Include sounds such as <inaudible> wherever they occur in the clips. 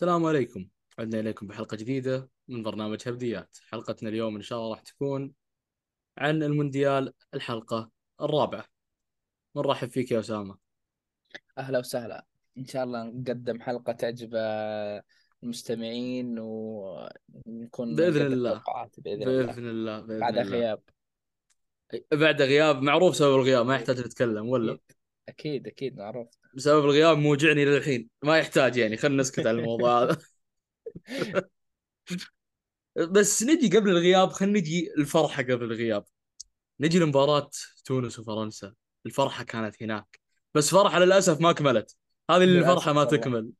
السلام عليكم. عدنا إليكم بحلقة جديدة من برنامج هبديات. حلقتنا اليوم إن شاء الله راح تكون عن المونديال الحلقة الرابعة. نرحب فيك يا أسامة؟ أهلا وسهلا. إن شاء الله نقدم حلقة تعجب المستمعين ونكون بإذن الله. الله. بإذن الله بإذن بعد الله. غياب. بعد غياب معروف سبب الغياب ما يحتاج نتكلم ولا؟ أكيد أكيد معروف سبب الغياب موجعني للحين ما يحتاج يعني خلينا نسكت على الموضوع هذا. <laughs> بس نجي قبل الغياب خلينا نجي الفرحة قبل الغياب. نجي لمباراة تونس وفرنسا. الفرحة كانت هناك. بس فرحة للأسف ما كملت. هذه اللي الفرحة ما. تكمل.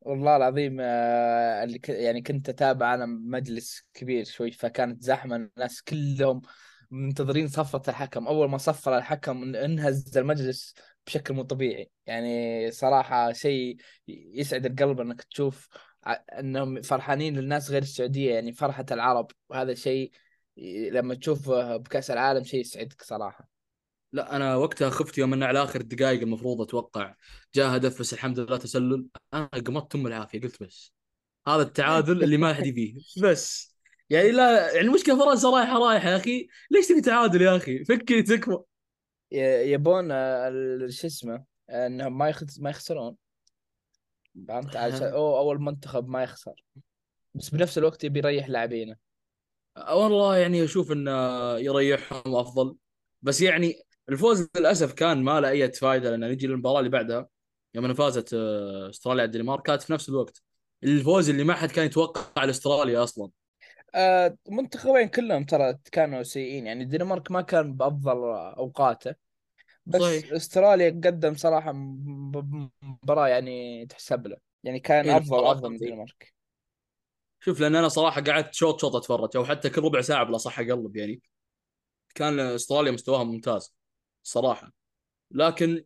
والله العظيم آه، اللي. يعني كنت أتابع أنا مجلس كبير شوي فكانت زحمة الناس كلهم. منتظرين صفة الحكم. أول ما صفر الحكم انهز المجلس بشكل مو طبيعي. يعني صراحة شيء يسعد القلب إنك تشوف إنهم فرحانين للناس غير السعودية. يعني فرحة العرب. وهذا شيء لما تشوفه بكأس العالم شيء يسعدك صراحة. لا أنا وقتها خفت يوم إنه على آخر الدقائق المفروض أتوقع جاء هدف بس الحمد لله تسلل. أنا قمطت ام العافية قلت بس. هذا التعادل اللي ما حد فيه بس. يعني لا يعني المشكلة فرنسا رايحة رايحة يا أخي. ليش تبي تعادل يا أخي؟ فكي تكفى. يبون آه، شو اسمه آه، إنهم ما يخس... ما يخسرون. فهمت؟ عشان أو أول منتخب ما يخسر. بس بنفس الوقت يبي يريح لاعبينه. والله يعني أشوف إنه يريحهم أفضل. بس يعني الفوز للأسف كان ما له أي فائده لأن نجي للمباراة اللي بعدها يوم فازت آه، أستراليا على الدنمارك كانت في نفس الوقت. الفوز اللي ما حد كان يتوقع لاستراليا أصلا. آه، منتخبين كلهم ترى كانوا سيئين. يعني الدنمارك ما كان بأفضل أوقاته بس صحيح. أستراليا قدم صراحة مباراة يعني تحسب له. يعني كان إيه، أفضل أفضل من الدنمارك شوف لأن أنا صراحة قعدت شوط شوط أتفرج أو حتى كل ربع ساعة بلا صح أقلب يعني. كان أستراليا مستواها ممتاز صراحة. لكن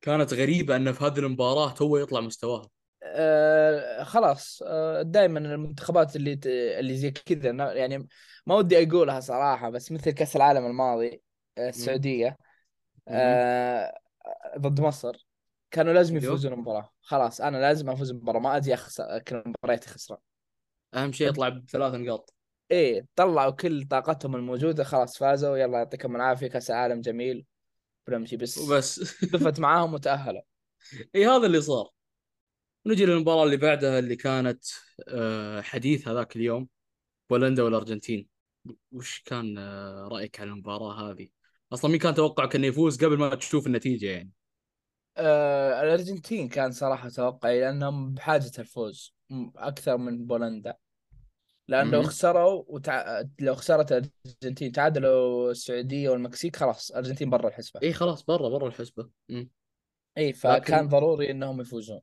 كانت غريبة إن في هذه المباراة تو يطلع مستواها آه خلاص آه دائما المنتخبات اللي اللي زي كذا يعني ما ودي أقولها صراحة بس مثل كأس العالم الماضي آه السعودية آه ضد مصر كانوا لازم أيوه. يفوزون المباراة. خلاص أنا لازم أفوز المباراة ما أجي أخسر كل مبارياتي خسران. أهم شيء يطلع بثلاث نقاط. إيه طلعوا كل طاقتهم الموجودة خلاص فازوا يلا يعطيكم العافية كأس العالم جميل بنمشي بس وبس. <laughs> دفت معاهم وتأهلوا. اي هذا اللي صار. نجي للمباراة اللي بعدها اللي كانت آه، حديث هذاك اليوم بولندا والأرجنتين. وش كان آه، رأيك على المباراة هذه؟ أصلا مين كان توقعك إنه يفوز قبل ما تشوف النتيجة يعني؟ آه الأرجنتين كان صراحة توقعي لأنهم بحاجة الفوز أكثر من بولندا. لأن لو. خسروا وتع... لو خسرت الأرجنتين تعادلوا السعودية والمكسيك خلاص الأرجنتين برا الحسبة. إي خلاص برا برا الحسبة. مم. إي فكان لكن- ضروري إنهم يفوزون.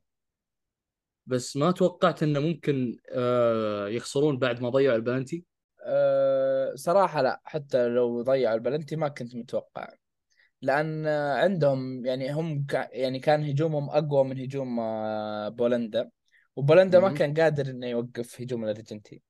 بس ما توقعت إنه ممكن آه، يخسرون بعد ما ضيعوا البلنتي أه صراحة لا حتى لو ضيعوا البلنتي ما كنت متوقع. لأن عندهم يعني هم كا يعني كان هجومهم أقوى من هجوم آه، بولندا. وبولندا ما. كان قادر إنه يوقف هجوم الأرجنتين.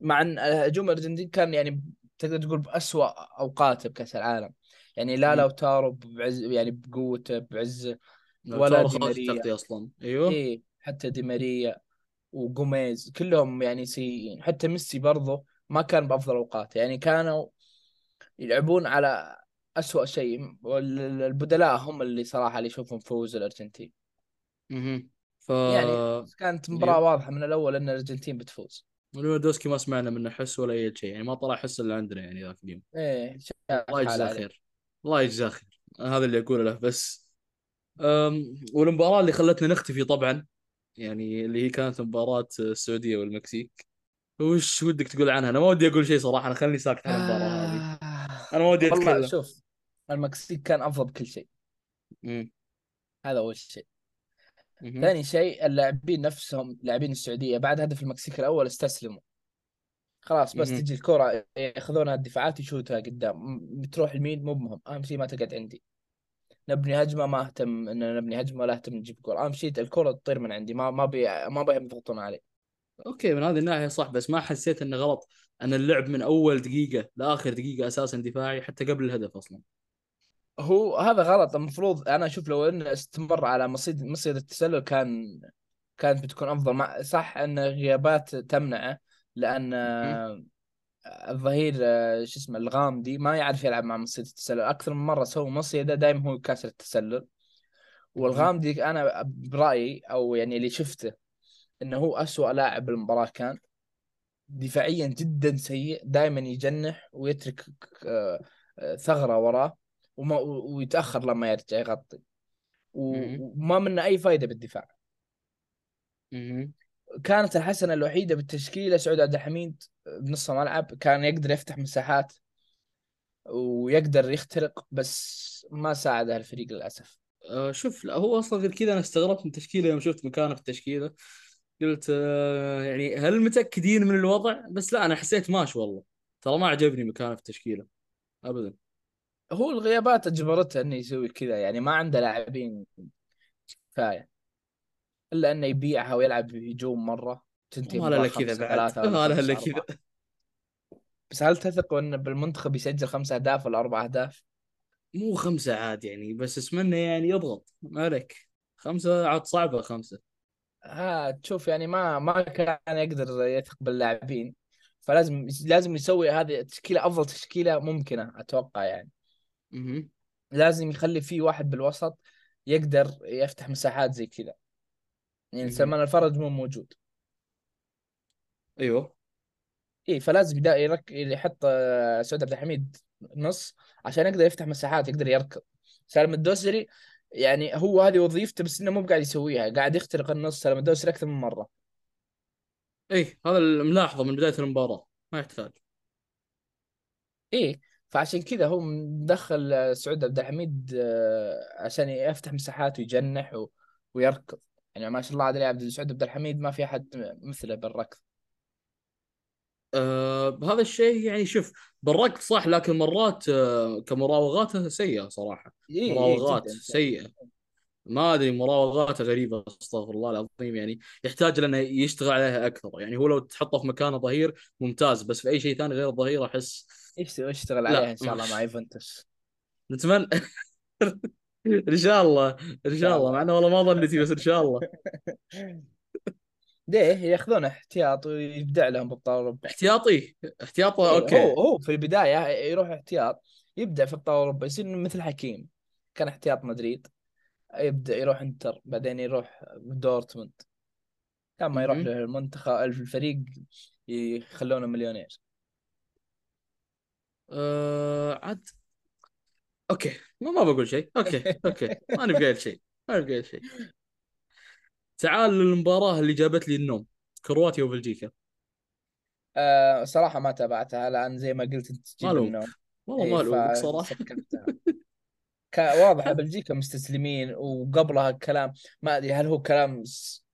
مع إن هجوم الأرجنتين كان يعني تقدر تقول بأسوأ أوقاته بكأس العالم. يعني لا مم. لو تارو بعز يعني بقوته بعزه ولا تارو. التغطية أصلا. أيوه. إيه. حتى دي ماريا وجوميز كلهم يعني سيئين حتى ميسي برضه ما كان بأفضل اوقاته يعني كانوا يلعبون على أسوأ شيء. والبدلاء هم اللي صراحة اللي يشوفون فوز الأرجنتين. مهم. ف يعني كانت مباراة. واضحة من الأول إن الأرجنتين بتفوز. ليفاندوسكي ما سمعنا منه حس ولا أي شيء. يعني ما طلع حس إلا عندنا يعني ذاك اليوم. إيه الله يجزاه خير الله يجزاه خير هذا اللي أقوله له بس. أم والمباراة اللي خلتنا نختفي طبعا يعني اللي هي كانت مباراة السعودية والمكسيك وش ودك تقول عنها؟ أنا ما ودي أقول شيء صراحة أنا خلني ساكت عن المباراة هذه آه. أنا ما ودي والله أتكلم شوف المكسيك كان أفضل بكل شيء مم. هذا أول شيء مهم. ثاني شيء اللاعبين نفسهم لاعبين السعودية بعد هدف المكسيك الأول استسلموا خلاص بس مهم. تجي الكرة ياخذونها الدفاعات يشوتها قدام بتروح يمين مو مهم أهم شيء ما تقعد عندي نبني هجمة ما أهتم ان نبني هجمة ولا أهتم نجيب جول. اهم شيء الكرة تطير من عندي ما ما بي ما بيهم يضغطون علي. أوكي من هذه الناحية صح بس ما حسيت إنه غلط إن اللعب من أول دقيقة لآخر دقيقة أساسا دفاعي حتى قبل الهدف أصلا. هو هذا غلط. المفروض أنا أشوف لو إنه استمر على مصيد مصيد التسلل كان كانت بتكون أفضل. مع صح إن غيابات تمنعه لأن الظهير آه، شو اسمه الغامدي ما يعرف يلعب مع مصيدة التسلل أكثر من مرة سوى مصيدة دائما هو كاسر التسلل. والغامدي أنا برأيي أو يعني اللي شفته إنه هو أسوأ لاعب بالمباراة كان دفاعيا جدا سيء دائما يجنح ويترك آه، آه، ثغرة وراه وما ويتأخر لما يرجع يغطي. وما منه أي فائده بالدفاع. كانت الحسنة الوحيدة بالتشكيلة سعود عبد الحميد بنص الملعب كان يقدر يفتح مساحات ويقدر يخترق بس ما ساعده الفريق للأسف. آه شوف لا هو أصلا غير كذا أنا استغربت من التشكيله يوم شفت مكانه في التشكيلة. قلت آه يعني هل متأكدين من الوضع؟ بس لا أنا حسيت ماش والله. ترى ما عجبني مكانه في التشكيلة. ابدا. هو الغيابات أجبرته إنه يسوي كذا يعني ما عنده لاعبين كفاية. إلا إنه يبيعها ويلعب بهجوم مرة. تنتهي ما لا كذا بعد. <laughs> ما لا لا خمسة كذا بس هل تثق إن بالمنتخب يسجل خمسة أهداف ولا أربع أهداف؟ مو خمسة عاد يعني بس أتمنى يعني يضغط. ما عليك. خمسة عاد صعبه خمسه ها تشوف يعني ما ما كان يقدر يثق باللاعبين. فلازم لازم يسوي هذه التشكيله أفضل تشكيلة ممكنة أتوقع يعني. مهم. لازم يخلي فيه واحد بالوسط يقدر يفتح مساحات زي كذا. يعني. سلمان الفرج مو موجود. أيوه. اي فلازم يدا يرك... يحط آه، سعود عبد الحميد نص عشان يقدر يفتح مساحات يقدر يركض. سالم الدوسري يعني هو هذه وظيفته بس إنه مو قاعد يسويها قاعد يخترق النص. سالم الدوسري أكثر من مرة. اي هذا الملاحظة من بداية المباراة ما يحتاج. إيه فعشان كذا هو مدخل آه، سعود عبد الحميد آه، عشان يفتح مساحات ويجنح و... ويركض. يعني ما شاء الله عليه عبد سعود عبد الحميد ما في أحد مثله بالركض. آه هذا الشيء يعني شوف بالركض صح لكن مرات آه كمراوغاته سيئة صراحة. إيه مراوغات جدا. سيئة. ما أدري مراوغاته غريبة أستغفر الله العظيم. يعني يحتاج لأنه يشتغل عليها أكثر. يعني هو لو تحطه في مكانه ظهير ممتاز. بس في أي شيء ثاني غير الظهير أحس يشتغل عليها إن شاء الله مع يوفنتوس. نتمنى <laughs> إن شاء الله إن شاء الله. مع إنه والله ما ظنيتي بس إن شاء الله. ليه؟ ياخذون احتياط ويبدع لهم أوروبا. احتياطي؟ احتياطه إيه أوكي. هو هو في البداية يروح احتياط يبدا في أوروبا يصير مثل حكيم. كان احتياط مدريد. يبدا يروح إنتر بعدين يروح دورتموند. لما يروح مهم. للمنتخب الفريق يخلونه مليونير. آه عاد أوكي ما, ما بقول شيء. أوكي أوكي. <laughs> ما قايل شيء ما قايل شيء. تعال للمباراة اللي جابت لي النوم كرواتيا وبلجيكا. آه صراحة ما تابعتها لأن زي ما قلت أنت تجيب النوم. والله إيه ما لومك صراحة. فسكتها <laughs> كا- واضح بلجيكا مستسلمين وقبلها الكلام ما أدري هل هو كلام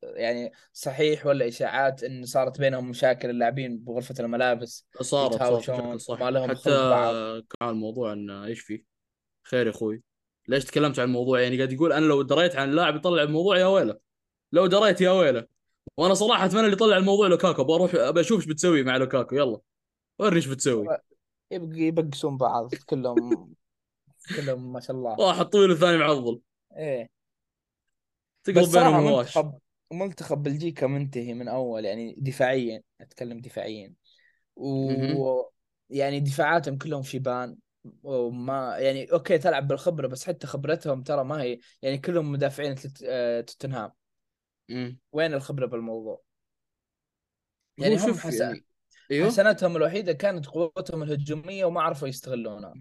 يعني صحيح ولا إشاعات إن صارت بينهم مشاكل اللاعبين بغرفة الملابس صارت صارت بشكل لهم حتى كان الموضوع إنه إيش فيه؟ خير يا أخوي. ليش تكلمت عن الموضوع؟ يعني قاعد يقول أنا لو دريت عن اللاعب يطلع الموضوع يا ويله. لو دريت يا ويله. وأنا صراحة أتمنى اللي يطلع الموضوع لوكاكو. بروح ابى أشوف إيش بتسوي مع لوكاكو. يلا. ورني إيش بتسوي. يبقى يبقسون بعض. كلهم كلهم ما شاء الله. واحد طويل والثاني معضل. إيه. تقلب بينهم هواش. منتخب منتخب بلجيكا منتهي من أول. يعني دفاعيا. أتكلم دفاعيا. و يعني دفاعاتهم كلهم شيبان وما يعني أوكي تلعب بالخبرة بس حتى خبرتهم ترى ما هي يعني كلهم مدافعين آه، توتنهام. وين الخبرة بالموضوع؟ يعني هم شوف حس... يعني أيوه. حسناتهم الوحيدة كانت قوتهم الهجومية وما عرفوا يستغلونها.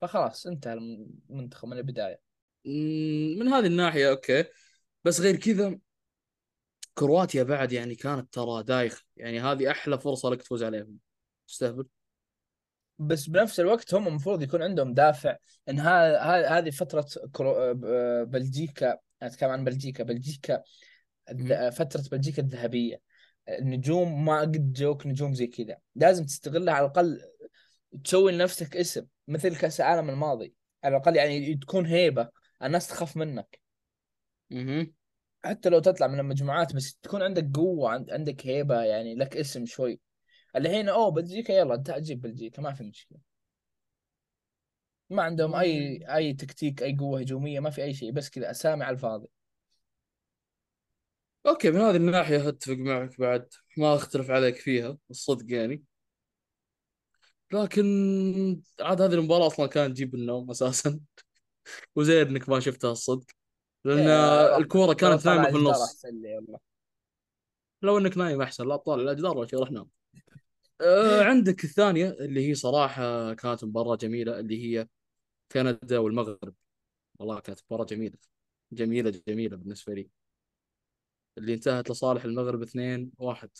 فخلاص انتهى المنتخب من البداية. من هذه الناحية okay. بس غير كذا كرواتيا بعد يعني كانت ترى دايخ يعني هذه أحلى فرصة لك تفوز عليهم. تستهبل؟ بس بنفس الوقت هم المفروض يكون عندهم دافع. إن ها- ها- هذه فترة كرو... آه، بلجيكا أتكلم عن بلجيكا. بلجيكا فترة بلجيكا الذهبية. النجوم ما قد جوك نجوم زي كذا. لازم تستغلها على الأقل تسوي لنفسك اسم مثل كأس العالم الماضي. على الأقل يعني تكون هيبة الناس تخاف منك. مهم. حتى لو تطلع من المجموعات بس تكون عندك قوة عند- عندك هيبة يعني لك اسم شوي. الحين أوه بلجيكا يلا انت أجيب بلجيكا ما في مشكلة. ما عندهم أي. أي تكتيك أي قوة هجومية ما في أي شيء بس كذا أسامي على الفاضي. أوكي من هذه الناحية اتفق معك بعد ما أختلف عليك فيها الصدق يعني. لكن عاد هذه المباراة أصلا كانت تجيب النوم أساسا. <laughs> وزين إنك ما شفتها الصدق. لأن راح الكورة كانت نايمة في النص. لو إنك نايم أحسن لا تطالع الاجدار ولا شيء روح نام. آه، عندك الثانية اللي هي صراحة كانت مباراة جميلة اللي هي كندا والمغرب. والله كانت مباراة جميلة جميلة جميلة بالنسبة لي. اللي انتهت لصالح المغرب 2-1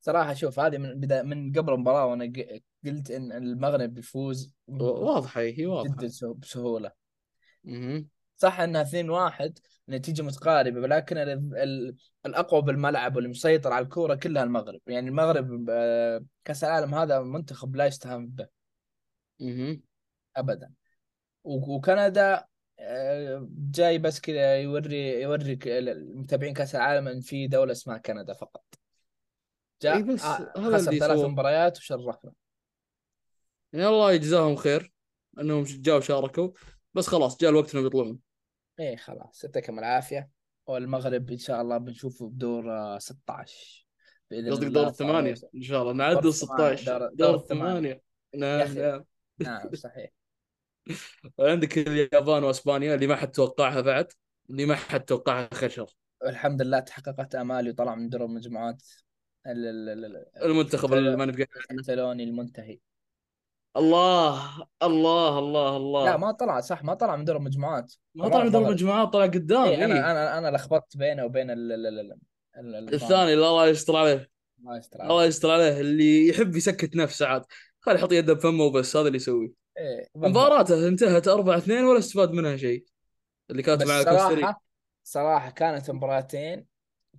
صراحة شوف هذه من بدا من قبل المباراة وأنا قلت إن المغرب بيفوز واضحة هي واضحة. جدا سه- بسهولة. مهم. صح إنها 2-1 نتيجة متقاربة ولكن ال- ال- الأقوى بالملعب واللي مسيطر على الكورة كلها المغرب. يعني المغرب آه، كأس العالم هذا منتخب لا يستهان به. ابدا. وكندا آه، جاي بس كذا يوري يوري المتابعين كأس العالم إن في دولة اسمها كندا فقط. جاء بس آه، خسر ثلاث مباريات وشرفنا. يعني الله يجزاهم خير إنهم جاوا شاركوا. بس خلاص جاء الوقت إنهم يطلعون. إيه خلاص يعطيكم العافية. والمغرب إن شاء الله بنشوفه بدور آه، 16 بإذن قصدك الله. دور الثمانية؟ فوز. إن شاء الله. نعدل الثمانية 16 دور, يا نعم نعم. نعم <laughs> صحيح. عندك اليابان وأسبانيا اللي ما حد توقعها بعد اللي ما حد توقعها خشر والحمد لله تحققت آمالي وطلع من دور المجموعات ال- ال- ال- ال- المنتخب اللي ما نبقى. عنه الكتالوني المنتهي. الله الله الله لا الله ما طلع صح ما طلع من دور المجموعات. ما طلع من دور. المجموعات طلع قدام إيه أنا إيه. أنا أنا لخبطت بينه وبين ال ال ال ال- ال- ال- الثاني اللي الله يستر عليه. الله يستر عليك. الله يستر عليه. اللي يحب يسكت نفسه عاد. خلي يحط يده بفمه وبس هذا اللي يسويه إيه بالضبط. مباراته انتهت 4 2 ولا استفاد منها شيء؟ اللي كانت مع صراحة صراحة كانت مباراتين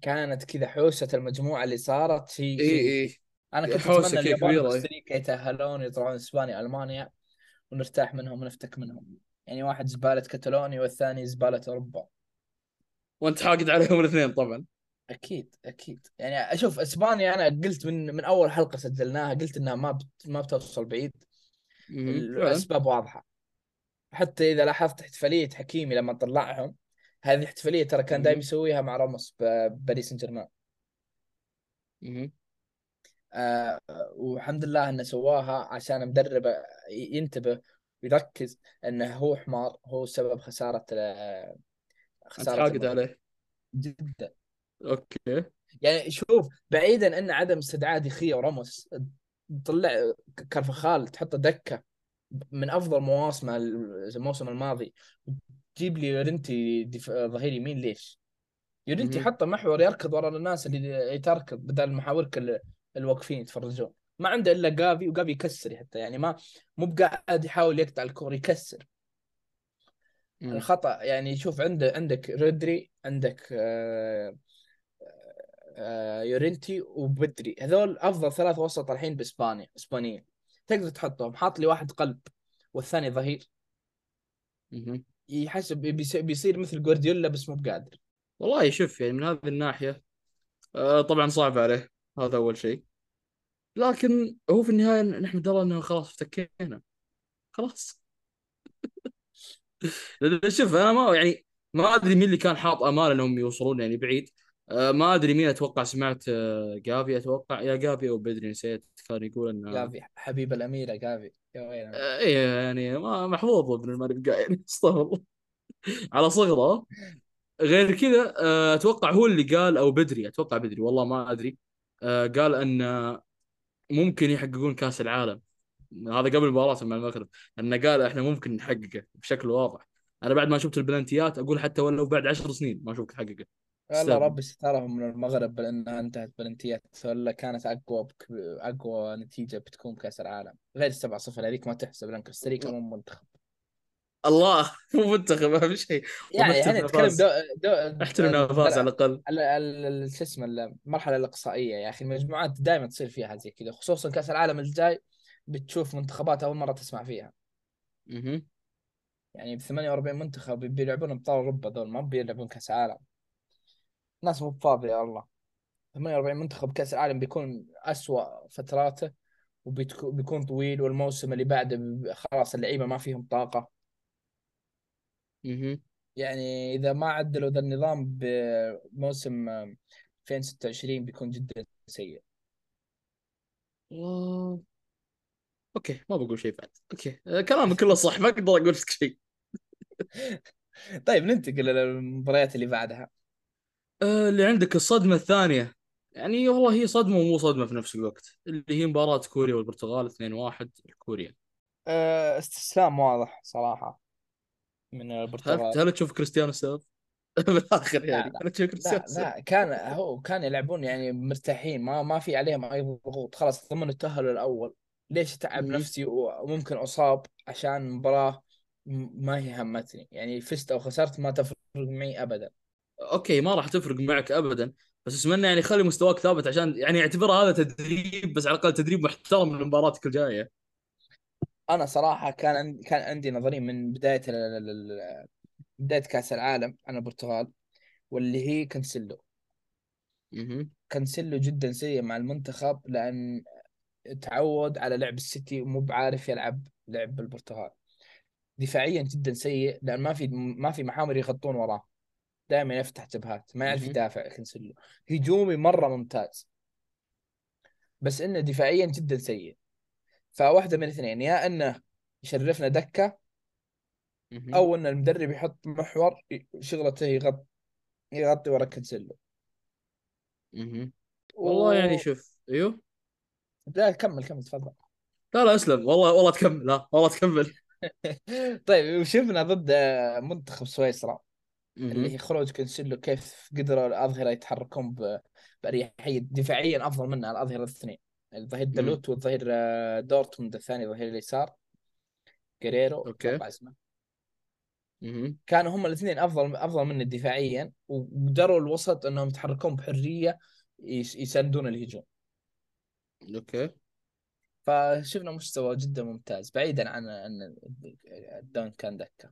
كانت كذا حوسة المجموعة اللي صارت. شيء اي اي أنا كنت أتمنى اليابان. وكوستاريكا يتأهلون يطلعون إسبانيا ألمانيا ونرتاح منهم ونفتك منهم. يعني واحد زبالة كتالونيا والثاني زبالة أوروبا. وأنت حاقد عليهم الاثنين طبعا. أكيد أكيد. يعني أشوف إسبانيا أنا قلت من من أول حلقة سجلناها قلت إنها ما بت ما بتوصل بعيد. الأسباب واضحة. حتى إذا لاحظت احتفالية حكيمي لما طلعهم هذه الاحتفاليه ترى كان. دايم يسويها مع راموس بباريس سان جيرمان. آه والحمد لله إنه سواها عشان مدرب ينتبه ويركز إنه هو حمار هو سبب خسارة خسارة حاقد. عليه جدا أوكي يعني شوف بعيدا إن عدم استدعاء دخية وراموس طلع كارفخال تحطه دكة من أفضل مواسمه الموسم الماضي تجيب لي يورنتي. ظهير يمين ليش؟ يورنتي. حطه محور يركض ورا الناس اللي تركض بدل محاورك الواقفين يتفرجون. ما عنده إلا جافي وجافي يكسر حتى يعني ما مو بقاعد يحاول يقطع الكور يكسر. الخطأ يعني شوف عندك عندك رودري عندك آه، آه، يورنتي وبدري. هذول أفضل ثلاث وسط الحين بإسبانيا إسبانيين. تقدر تحطهم. حاط لي واحد قلب والثاني ظهير. يحسب بيصير, مثل جوارديولا بس مو بقادر. والله شوف يعني من هذه الناحية آه طبعا صعب عليه. هذا أول شيء. لكن هو في النهاية نحمد الله أنه خلاص افتكينا. خلاص. <laughs> شوف أنا ما يعني ما أدري مين اللي كان حاط آمال أنهم يوصلون يعني بعيد. آه ما أدري مين أتوقع سمعت آه جافي. أتوقع يا جافي أو بدري نسيت. كان يقول أنه جافي حبيب الأميرة جافي. يا ويلي آه إيه يعني ما محظوظ ابن المرقة يعني استغفر الله. على صغره. غير كذا أتوقع هو اللي قال أو بدري. أتوقع بدري والله ما أدري. قال إن ممكن يحققون كأس العالم. هذا قبل المباراة مع المغرب. انه قال إحنا ممكن نحققه بشكل واضح. أنا بعد ما شفت البلنتيات أقول حتى ولو بعد عشر سنين ما اشوفك تحققه والله. ربي سترهم من المغرب لانها انتهت بلنتيات ولا كانت أقوى بك... أقوى نتيجة بتكون بكاس العالم. غير 7 0 هذيك ما تحسب لأن كوستاريكا مو منتخب. الله مو منتخب اهم شيء. يعني. دو... دو... أحترم نفاس على الأقل. ال- ال- ال- شو اسمه المرحلة الإقصائية يا أخي المجموعات دائما تصير فيها زي كذا خصوصا كأس العالم الجاي بتشوف منتخبات أول مرة تسمع فيها. مهم. يعني ب 48 منتخب بيلعبون ابطال أوروبا دول ما بيلعبون كأس عالم ناس مو فاضية يا الله 48 منتخب كأس العالم بيكون أسوأ فتراته وبيكون طويل والموسم اللي بعده خلاص اللعيبة ما فيهم طاقة. مهم. يعني إذا ما عدلوا ذا النظام بموسم 2026 بيكون جدا سيء. آه، okay ما بقول شيء بعد. okay. آه، كلامك كله صح ما أقدر أقول لك شيء. <laughs> طيب ننتقل للمباريات اللي بعدها. آه، اللي عندك الصدمة الثانية. يعني والله هي صدمة ومو صدمة في نفس الوقت. اللي هي مباراة كوريا والبرتغال 2-1 لكوريا أه، استسلام واضح صراحة. من هل البرتغال هل تشوف كريستيانو السبب؟ <laughs> بالآخر لا يعني لا هل تشوف كريستيانو لا؟ لا كان هو كان يلعبون يعني مرتاحين ما ما في عليهم أي ضغوط خلاص ضمن التأهل الأول ليش اتعب. نفسي وممكن أصاب عشان مباراة م- ما هي همتني يعني فزت أو خسرت ما تفرق معي ابدا okay ما راح تفرق معك ابدا بس اتمنى يعني خلي مستواك ثابت عشان يعني اعتبرها هذا تدريب بس على الأقل تدريب محترم لمباراتك الجايه أنا صراحة كان كان عندي نظرية من بداية ال- ال- ال- بداية كأس العالم عن البرتغال واللي هي كانسيلو. أها كانسيلو جدا سيء مع المنتخب لأن تعود على لعب السيتي ومو بعارف يلعب لعب البرتغال. دفاعيا جدا سيء لأن ما في ما في محاور يغطون وراه. دائما يفتح جبهات ما يعرف يدافع كانسيلو. هجومي مرة ممتاز. بس إنه دفاعيا جدا سيء. فواحدة من الاثنين يا إنه يشرفنا دكة أها أو إن المدرب يحط محور شغلته يغطي يغطي ورا كانسيلو أها والله يعني و شوف أيوه. لا كمل كمل تفضل. لا لا أسلم. والله والله تكمل. لا والله تكمل. <laughs> طيب وشفنا ضد منتخب سويسرا اللي هي خروج كانسيلو كيف قدروا الأظهرة يتحركون ب- بأريحية دفاعيا أفضل منا الأظهرة الاثنين. الظهير أمم. دالوت والظهير آه، دورتموند الثاني ظهير اليسار جيريرو okay. اسمه كانوا هم الاثنين أفضل أفضل منا دفاعيا وقدروا الوسط أنهم يتحركون بحرية يس- يساندون الهجوم. okay. فشفنا مستوى جدا ممتاز بعيدا عن أن الدون كان دكة.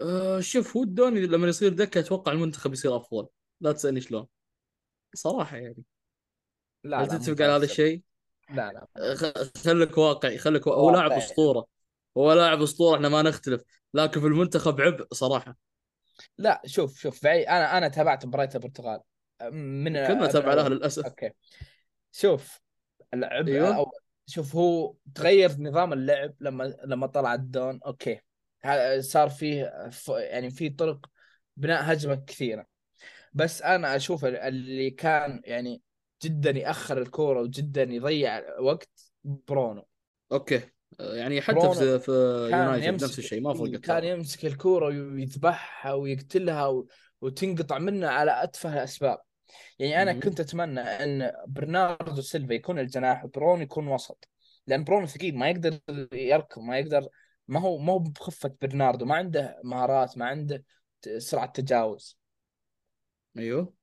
أه شوف هو الدون لما يصير دكة أتوقع المنتخب يصير أفضل. لا تسألني شلون. صراحة يعني. لا هل لا تتفق على هذا الشيء؟ لا لا. خليك واقعي خليك هو لاعب أسطورة. هو لاعب أسطورة إحنا ما نختلف. لكن في المنتخب عبء صراحة. لا شوف شوف بعيد. أنا أنا تابعت مباريات البرتغال. من كلنا تابع لها للأسف. okay. شوف العبء أيوه. الأول شوف هو تغير نظام اللعب لما لما طلع الدون. okay. صار فيه ف- يعني في طرق بناء هجمة كثيرة. بس أنا أشوف ال- اللي كان يعني جدا يأخر الكورة وجدا يضيع وقت برونو. أوكي. يعني حتى في في يونايتد نفس الشيء ما فرقت كان يمسك الكورة ويذبحها ويقتلها و... وتنقطع منه على أتفه الأسباب. يعني أنا. كنت أتمنى إن برناردو سيلفا يكون الجناح وبرونو يكون وسط. لأن برونو ثقيل ما يقدر يركض ما يقدر ما هو ما هو بخفة برناردو. ما عنده مهارات ما عنده سرعة تجاوز. أيوه.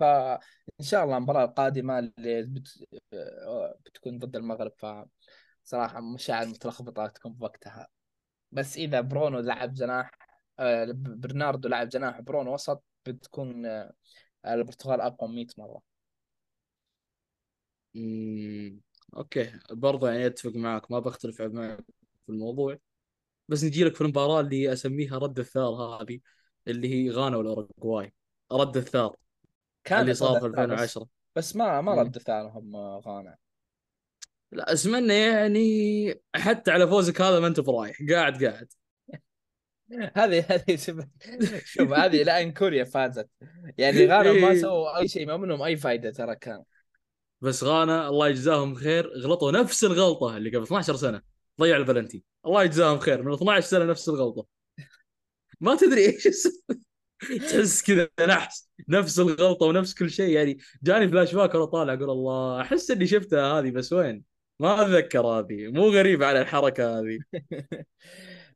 فإن شاء الله المباراة القادمة اللي بت... بتكون ضد المغرب فصراحة مشاعر متلخبطة تكون بوقتها بس إذا برونو لعب جناح آه، برناردو لعب جناح برونو وسط بتكون آه، البرتغال أقوى 100 مرة. مم. okay. برضه يعني أتفق معك ما بختلف معك في الموضوع. بس نجي لك في المباراة اللي أسميها رد الثار هذه اللي هي غانا والأوروغواي. رد الثار. اللي كانت رد صار في افعال بس 2010 بس ما ما. رد فعلهم آه، غانا لا أتمنى يعني حتى على فوزك هذا ما أنت برايح قاعد قاعد. هذه هذه شوف هذه لأن كوريا فازت. يعني غانا ما. <laughs> سووا أي شيء ما منهم أي فائده ترى كان. بس غانا الله يجزاهم خير. غلطوا نفس الغلطة اللي قبل 12 سنة. ضيع البلنتي الله يجزاهم خير. من 12 سنة نفس الغلطة. ما تدري إيش. تحس كذا نحس نفس الغلطة ونفس كل شيء. يعني جاني فلاش باك وأنا طالع أقول الله أحس إني شفتها هذه بس وين؟ ما أتذكر هذه. مو غريبه على الحركة هذه. <laughs>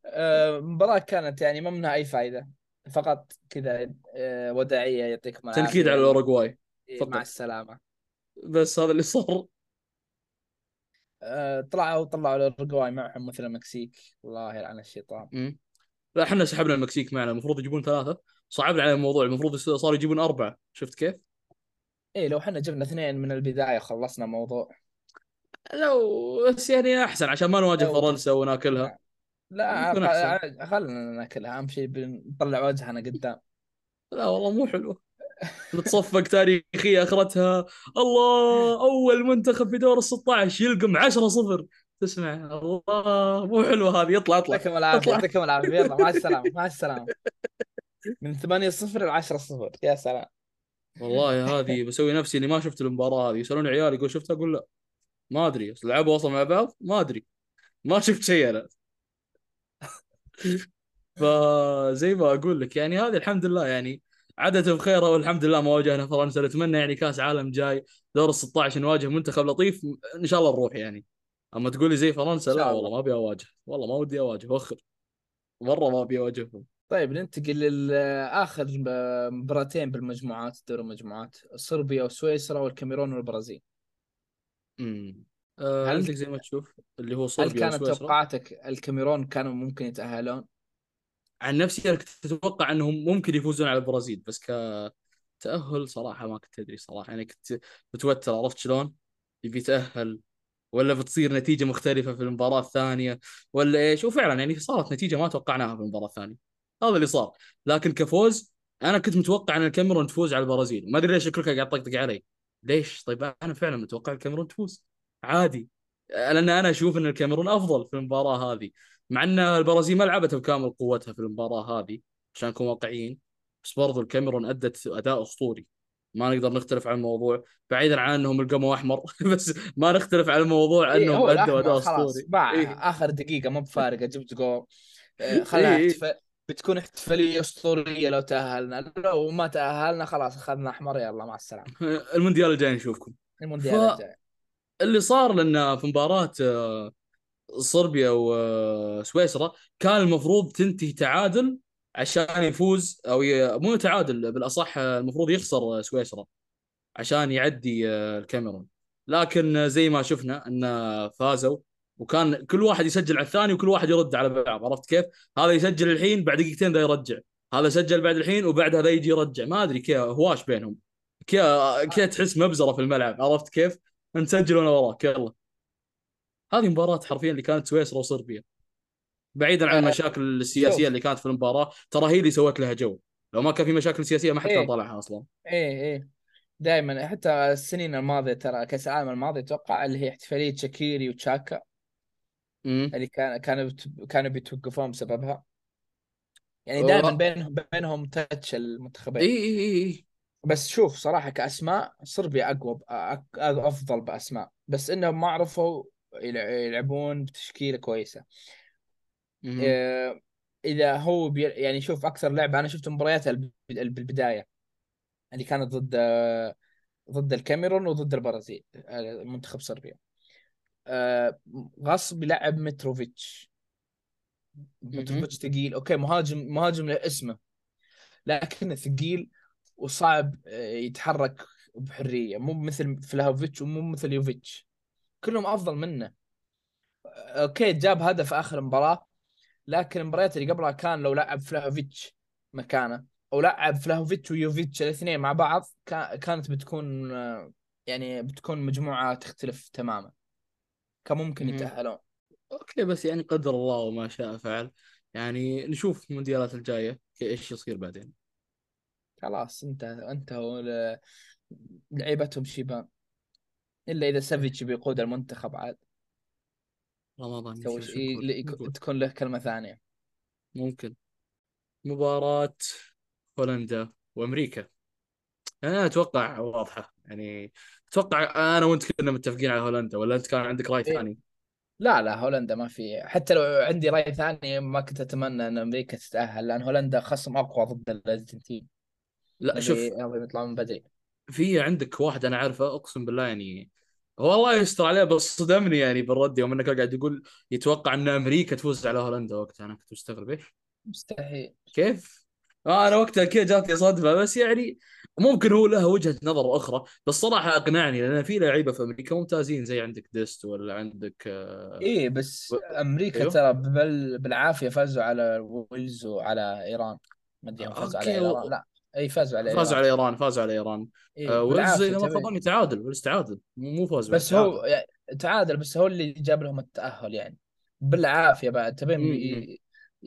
آه، المباراة كانت يعني ما منها أي فائده فقط كذا آه، وداعية العافية. تنكيد على الأوروغواي. مع فقط. السلامة. بس هذا اللي صار. آه، طلعوا طلعوا الاورجواي معهم مثل المكسيك. الله يلعن الشيطان. لا إحنا سحبنا المكسيك معنا. المفروض يجيبون ثلاثة. صعبنا على الموضوع المفروض صاروا يجيبون أربعة. شفت كيف؟ إيه لو إحنا جبنا اثنين من البداية خلصنا الموضوع. لو بس يعني أحسن عشان ما نواجه فرنسا وناكلها. لا خلنا ناكلها أهم شيء بنطلع وجهنا قدام. لا والله مو حلوة. نتصفق تاريخية أخرتها. الله أول منتخب في دور ال 16 يلقم 10 0 تسمع الله مو حلوة هذه. اطلع اطلع يعطيكم العافية يعطيكم العافية. يلا مع السلامة مع السلامة. <laughs> من 8 0 ل 10 0 يا سلام. والله هذه بسوي نفسي إني ما شفت المباراة هذه. يسالوني عيالي يقول شفتها؟ أقول لا. ما أدري. لعبوا أصلا مع بعض؟ ما أدري. ما شفت شيء أنا. فزي ما أقول لك يعني هذه الحمد لله يعني عدت بخير والحمد لله ما واجهنا فرنسا. نتمنى يعني كأس عالم جاي دور ال 16 نواجه منتخب لطيف. إن شاء الله نروح يعني. أما تقول لي زي فرنسا لا والله الله. ما أبي أواجه. والله ما ودي أواجه وخر مرة ما أبي اواجههم طيب ننتقل لاخر مباراتين بالمجموعات دور المجموعات صربيا وسويسرا والكاميرون والبرازيل امم آه هل عندك زي ما تشوف اللي هو هل صربيا كانت وسويسرا توقعاتك الكاميرون كانوا ممكن يتأهلون؟ عن نفسي أنا كنت أتوقع إنهم ممكن يفوزون على البرازيل بس كتأهل صراحة ما كنت أدري صراحة يعني كنت متوتر عرفت شلون؟ يبي يتأهل ولا بتصير نتيجة مختلفة في المباراة الثانية ولا إيش؟ وفعلا يعني صارت نتيجة ما توقعناها في المباراة الثانية هذا اللي صار. لكن كفوز أنا كنت متوقع إن الكاميرون تفوز على البرازيل. ما أدري ليش كلك قاعد طقطق علي. ليش؟ طيب أنا فعلا متوقع الكاميرون تفوز. عادي. لأن أنا أشوف إن الكاميرون أفضل في المباراة هذه. مع إن البرازيل ما لعبت بكامل قوتها في المباراة هذه عشان نكون واقعيين. بس برضو الكاميرون أدت أداء أسطوري. ما نقدر نختلف على الموضوع. بعيدا عن إنهم القموا أحمر. <laughs> بس ما نختلف على الموضوع اي إنهم هو أدوا أداء أسطوري. باع إيه. آخر دقيقة مو بفارقة. جبت جول. <laughs> إيه. احتفال بتكون احتفالية أسطورية لو تأهلنا. لو ما تأهلنا خلاص أخذنا أحمر. يلا مع السلامة. <laughs> المونديال الجاي نشوفكم. المونديال الجاي. فاللي صار لنا في مباراة آه، صربيا وسويسرا كان المفروض تنتهي تعادل عشان يفوز أو ي... مو تعادل بالأصح آه، المفروض يخسر سويسرا عشان يعدي آه، الكاميرون. لكن آه، زي ما شفنا إن فازوا وكان كل واحد يسجل على الثاني وكل واحد يرد على بعض عرفت كيف؟ هذا يسجل الحين بعد دقيقتين ذا يرجع هذا سجل بعد الحين وبعدها ذا يجي يرجع. ما أدري كيف هواش بينهم كيف تحس مبزرة في الملعب عرفت كيف؟ أنت سجل وأنا وراك يلا. هذه مباراة حرفيا اللي كانت سويسرا وصربيا. بعيدا عن آه، المشاكل السياسية شوف. اللي كانت في المباراة ترى هي اللي سوت لها جو. لو ما كان في مشاكل سياسية ما حد كان إيه. طلعها أصلا. إيه إيه. دائما حتى السنين الماضية ترى كأس العالم الماضي أتوقع اللي هي احتفالية شاكيري وتشاكا. اللي كان كانوا كانوا بيتوقفون بسببها. يعني دائما. بينهم بينهم touch المنتخبين. إي إي إي بس شوف صراحة كأسماء صربيا أقوى أك- أفضل بأسماء. بس إنهم ما عرفوا يلع- يلعبون بتشكيلة كويسة. مهم. إيه، إذا هو بي يعني شوف أكثر لعبة أنا شفت مبارياتها الب- بالبداية. اللي كانت ضد ضد الكاميرون وضد البرازيل آه، منتخب صربيا. آه، غصب يلعب متروفيتش. متروفيتش ثقيل. okay مهاجم مهاجم له اسمه لكنه ثقيل وصعب آه، يتحرك بحرية. مو مثل فلاهوفيتش ومو مثل يوفيتش. كلهم أفضل منه. okay جاب هدف آخر المباراه لكن المباريات اللي قبلها كان لو لعب فلاهوفيتش مكانه أو لعب فلاهوفيتش ويوفيتش الاثنين مع بعض كا- كانت بتكون آه، يعني بتكون مجموعة تختلف تماما. كان ممكن مهم. يتأهلون. okay بس يعني قدر الله وما شاء فعل. يعني نشوف المونديالات الجاية إيش يصير بعدين. خلاص أنت ل- لعيبتهم شيبان. إلا إذا سافيتش بيقود المنتخب عاد. رمضان يسوي تكون له كلمة ثانية. ممكن. مباراة هولندا وأمريكا. أنا أتوقع واضحة. يعني أتوقع أنا وأنت كنا متفقين على هولندا ولا أنت كان عندك رأي إيه. ثاني؟ لا لا هولندا ما في حتى لو عندي رأي ثاني ما كنت أتمنى أن أمريكا تتأهل لأن هولندا خصم أقوى ضد الأرجنتين لا شوف يطلعون من بدري في عندك واحد أنا عارفه أقسم بالله يعني هو الله يستر عليه بس صدمني يعني بالرد يوم انك قاعد يقول يتوقع أن أمريكا تفوز على هولندا وقتها أنا كنت مستغرب إيش؟ مستحيل كيف؟ آه أنا وقتها كذا جاتني صدمه بس يعني ممكن هو له وجهة نظر أخرى بس صراحة أقنعني لأن في لعيبة في أمريكا ممتازين زي عندك ديست ولا عندك آه إيه بس و... أمريكا أيوه. ترى بال... بالعافية فازوا على ويلز وعلى إيران. ما أدري هم فازوا على و... لا أي فازوا على فازوا على إيران فازوا على إيران. إيه آه ويلز إذا ما خاب تعادل ويلز تعادل. مو فاز بس تعادل هو يعني تعادل بس هو اللي جاب لهم التأهل يعني. بالعافية بعد تبين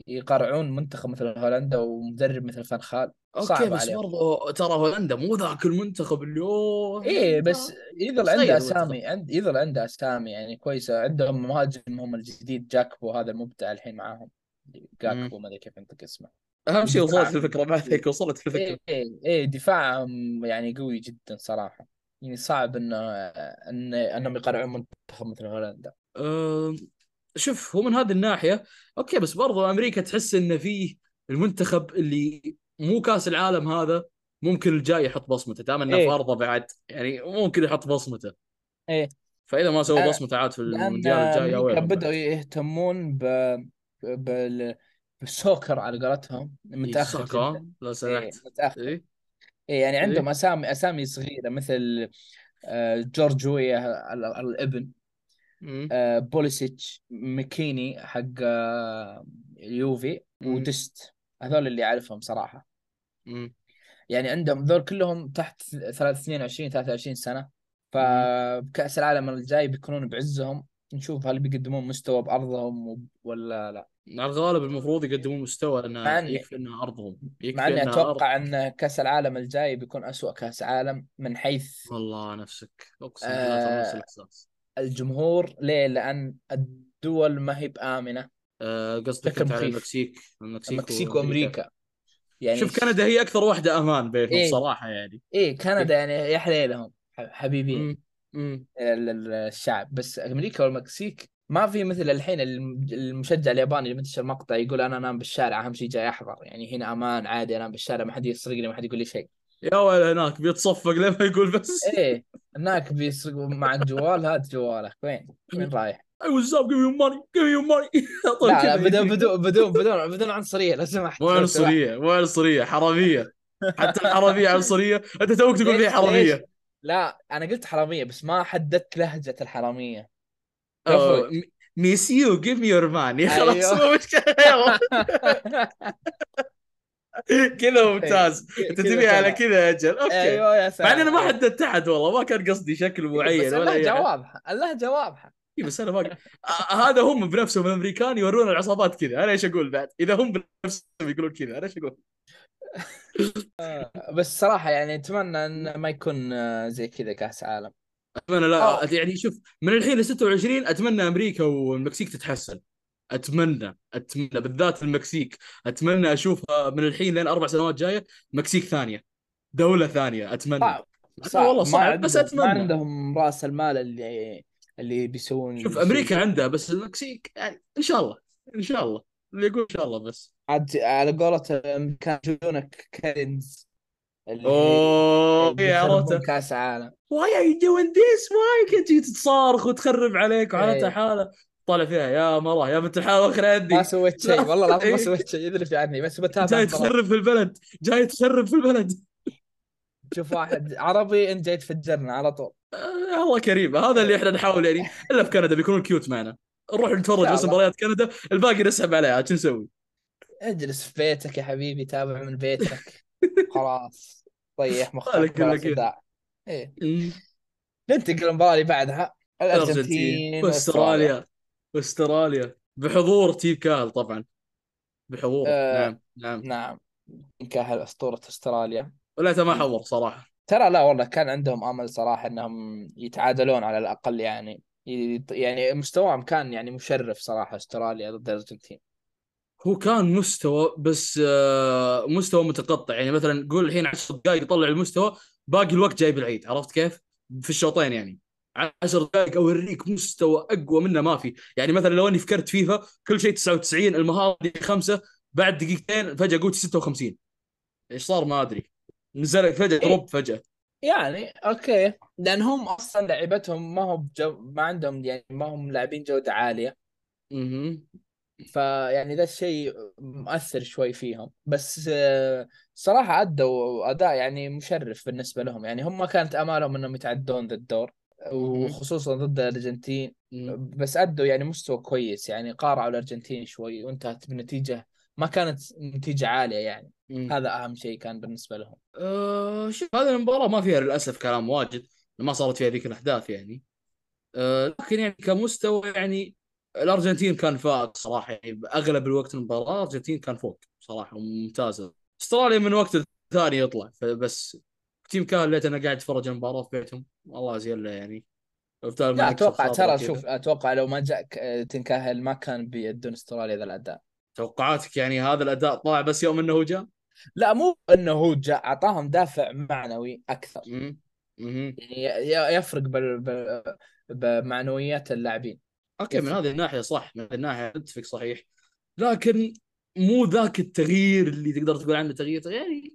مم. ي- يقرعون منتخب مثل هولندا ومدرب مثل فان خال. okay بس عليهم. برضو ترى هولندا مو ذاك المنتخب اللي اوه إيه بس يظل عنده. أسامي عند يظل عنده أسامي يعني كويسة. عندهم مهاجمهم الجديد جاكبو هذا المبدع الحين معاهم. جاكبو ما أدري كيف انطق اسمه أهم شيء. وصلت الفكرة بعد هيك وصلت الفكرة. إيه إيه إيه دفاعهم يعني قوي جدا صراحة. يعني صعب انه ان إنهم يقرعون منتخب مثل هولندا. أه شوف هو من هذه الناحية أوكي بس برضو أمريكا تحس انه فيه المنتخب اللي مو كأس العالم هذا ممكن الجاي يحط بصمته دام إنه إيه. في ارضه بعد يعني ممكن يحط بصمته إيه فإذا ما سوى لأن- بصمته عاد في المونديال الجاي بدأوا بعد. يهتمون ب... بال... بال soccer على قولتهم متأخر جدا لا إيه سمحت متأخر إيه؟ إيه يعني إيه؟ عندهم أسامي أسامي صغيرة مثل آه، جورج ويا ال- ال- الابن. آه، بوليسيتش ميكيني حق آه، يوفي مم. ودست هذول اللي أعرفهم صراحة. مم. يعني عندهم ذول كلهم تحت 22 23 سنة. فبكاس العالم الجاي بيكونون بعزهم. نشوف هل بيقدمون مستوى بأرضهم ولا لا. على الغالب المفروض يقدمون مستوى لأن يكفي انها أرضهم. يكفي مع إني أتوقع إن كأس العالم الجاي بيكون أسوأ كأس عالم من حيث والله نفسك. أقسم بالله ترى نفس آه، الإحساس. الجمهور ليه؟ لأن الدول ما هي بآمنة. آه، قصدك أنت على. المكسيك المكسيك, المكسيك وأمريكا. يعني شوف كندا هي أكثر واحدة أمان بينهم إيه. صراحة يعني. إيه كندا يعني يا حليلهم حبيبين. الشعب. بس أمريكا والمكسيك ما في مثل الحين الم- المشجع الياباني اللي منتشر مقطع يقول أنا أنام بالشارع أهم شيء جاي أحضر. يعني هنا أمان عادي أنام بالشارع ما حد يسرقني ما حد يقول لي شيء. يا ولد هناك بيتصفق لما يقول بس. إيه. <laughs> هناك بيسرقوا معك جوال هات جوالك. وين؟ وين رايح؟ Give me your money give me your money. <laughs> طيب لا لا بدون. بدون بدون بدون بدون عنصرية لو سمحت. مو سمحت. عنصريه مو عنصريه حرامية. حتى الحرامية عنصرية. أنت توك تقول لي حرامية. ليش؟ لا أنا قلت حرامية بس ما حددت لهجة الحرامية. miss you give me your money خلاص أيوه. مو مشكلة. <laughs> <laughs> كذا ممتاز. إيه، أنت كذا تبي على. كذا يا أجل okay. أيوه يا سلام. مع أنا ما حددت احد والله ما كان قصدي شكل معين بس ولا أي اللهجه واضحه اللهجه واضحه إيه بس أنا ما آه، هذا هم بنفسهم الأمريكان يورون العصابات كذا. أنا إيش أقول بعد؟ إذا هم بنفسهم يقولون كذا أنا إيش أقول؟ بس صراحة يعني أتمنى إن ما يكون آه، زي كذا كأس عالم. أتمنى لا آه. يعني شوف من الحين ل 26 أتمنى أمريكا والمكسيك تتحسن. أتمنى أتمنى بالذات المكسيك. أتمنى أشوفها من الحين لين أربع سنوات جاية مكسيك ثانية دولة ثانية أتمنى. صعب صعب. والله صعب بس عندهم- ما أتمنى. عندهم رأس المال اللي اللي بيسوون شوف. أمريكا عندها بس المكسيك يعني إن شاء الله إن شاء الله. اللي يقول إن شاء الله بس. عاد على قولة الامريكان يجونك Karens اللي أوه عرفته كأس عالم. why are you doing this why كنت تصارخ وتخرب عليك وحالتها إيه. حاله طالع فيها يا مرة يا بنت الحلال وخر يدي ما سويت شيء والله العظيم ما إيه. سويت شيء يدري في عني بس بتابع جاي. تخرب في البلد جاي تخرب في البلد. تشوف واحد عربي انت جاي تفجرنا على طول. آه الله كريم. هذا اللي إحنا نحاول يعني إلا في كندا بيكونون cute معنا. نروح نتفرج بس. مباريات كندا الباقي نسحب عليها شو نسوي؟ اجلس في بيتك يا حبيبي تابع من بيتك. <laughs> خلاص. طيح مخك إيه. ننتقل للمباراة اللي بعدها. الأرجنتين الأرجنتين وأستراليا. واستراليا بحضور تيم كال طبعا. بحضور. آه. نعم نعم. نعم. كاهل أسطورة أستراليا. ولا ما حضر صراحة. ترى لا والله كان عندهم أمل صراحة إنهم يتعادلون على الأقل يعني. يعني مستواهم كان يعني مشرف صراحة أستراليا ضد الارجنتين هو كان مستوى بس آه، مستوى متقطع. يعني مثلا قول الحين 10 دقائق يطلع المستوى باقي الوقت جايب العيد. عرفت كيف؟ في الشوطين يعني. 10 دقائق اوريك مستوى اقوى منه ما في. يعني مثلا لو اني فكرت فيفا كل شيء 99 المهارة دي خمسة بعد دقيقتين فجأة قلت 56 إيش صار؟ ما أدري. نزل فجأة إيه. drop فجأة. يعني okay. لأن هم أصلا لعبتهم ما هو بجو... ما عندهم يعني ما هم لاعبين جودة عالية. أها فيعني ذا الشيء مؤثر شوي فيهم. بس آه، صراحة أدوا أداء يعني مشرف بالنسبة لهم. يعني هم ما كانت آمالهم أنهم يتعدون ذا الدور. وخصوصا ضد الأرجنتين. بس أدوا يعني مستوى كويس يعني قارعوا الأرجنتين شوي وانتهت بنتيجة ما كانت نتيجة عالية يعني. هذا أهم شيء كان بالنسبة لهم. أه شوف هذه المباراة ما فيها للأسف كلام واجد ما صارت فيها ذيك الأحداث يعني. أه لكن يعني كمستوى يعني الأرجنتين كان فائق صراحة يعني اغلب الوقت المباراة الأرجنتين كان فوق صراحة ممتازة. أستراليا من وقت ثاني يطلع فبس تيم كاهيل أنا قاعد اتفرج المباراة في بيتهم. والله زين له يعني. لا أتوقع ترى شوف أتوقع لو ما جاك تيم كاهيل ما كان بيدون استراليا ذا الأداء. توقعاتك يعني هذا الأداء طلع بس يوم إنه جاء؟ لا مو إنه هو جاء أعطاهم دافع معنوي أكثر. يعني يفرق بال... بمعنويات اللاعبين. أوكي من هذه الناحية صح من هذه الناحية اتفق صحيح. لكن مو ذاك التغيير اللي تقدر تقول عنه تغيير يعني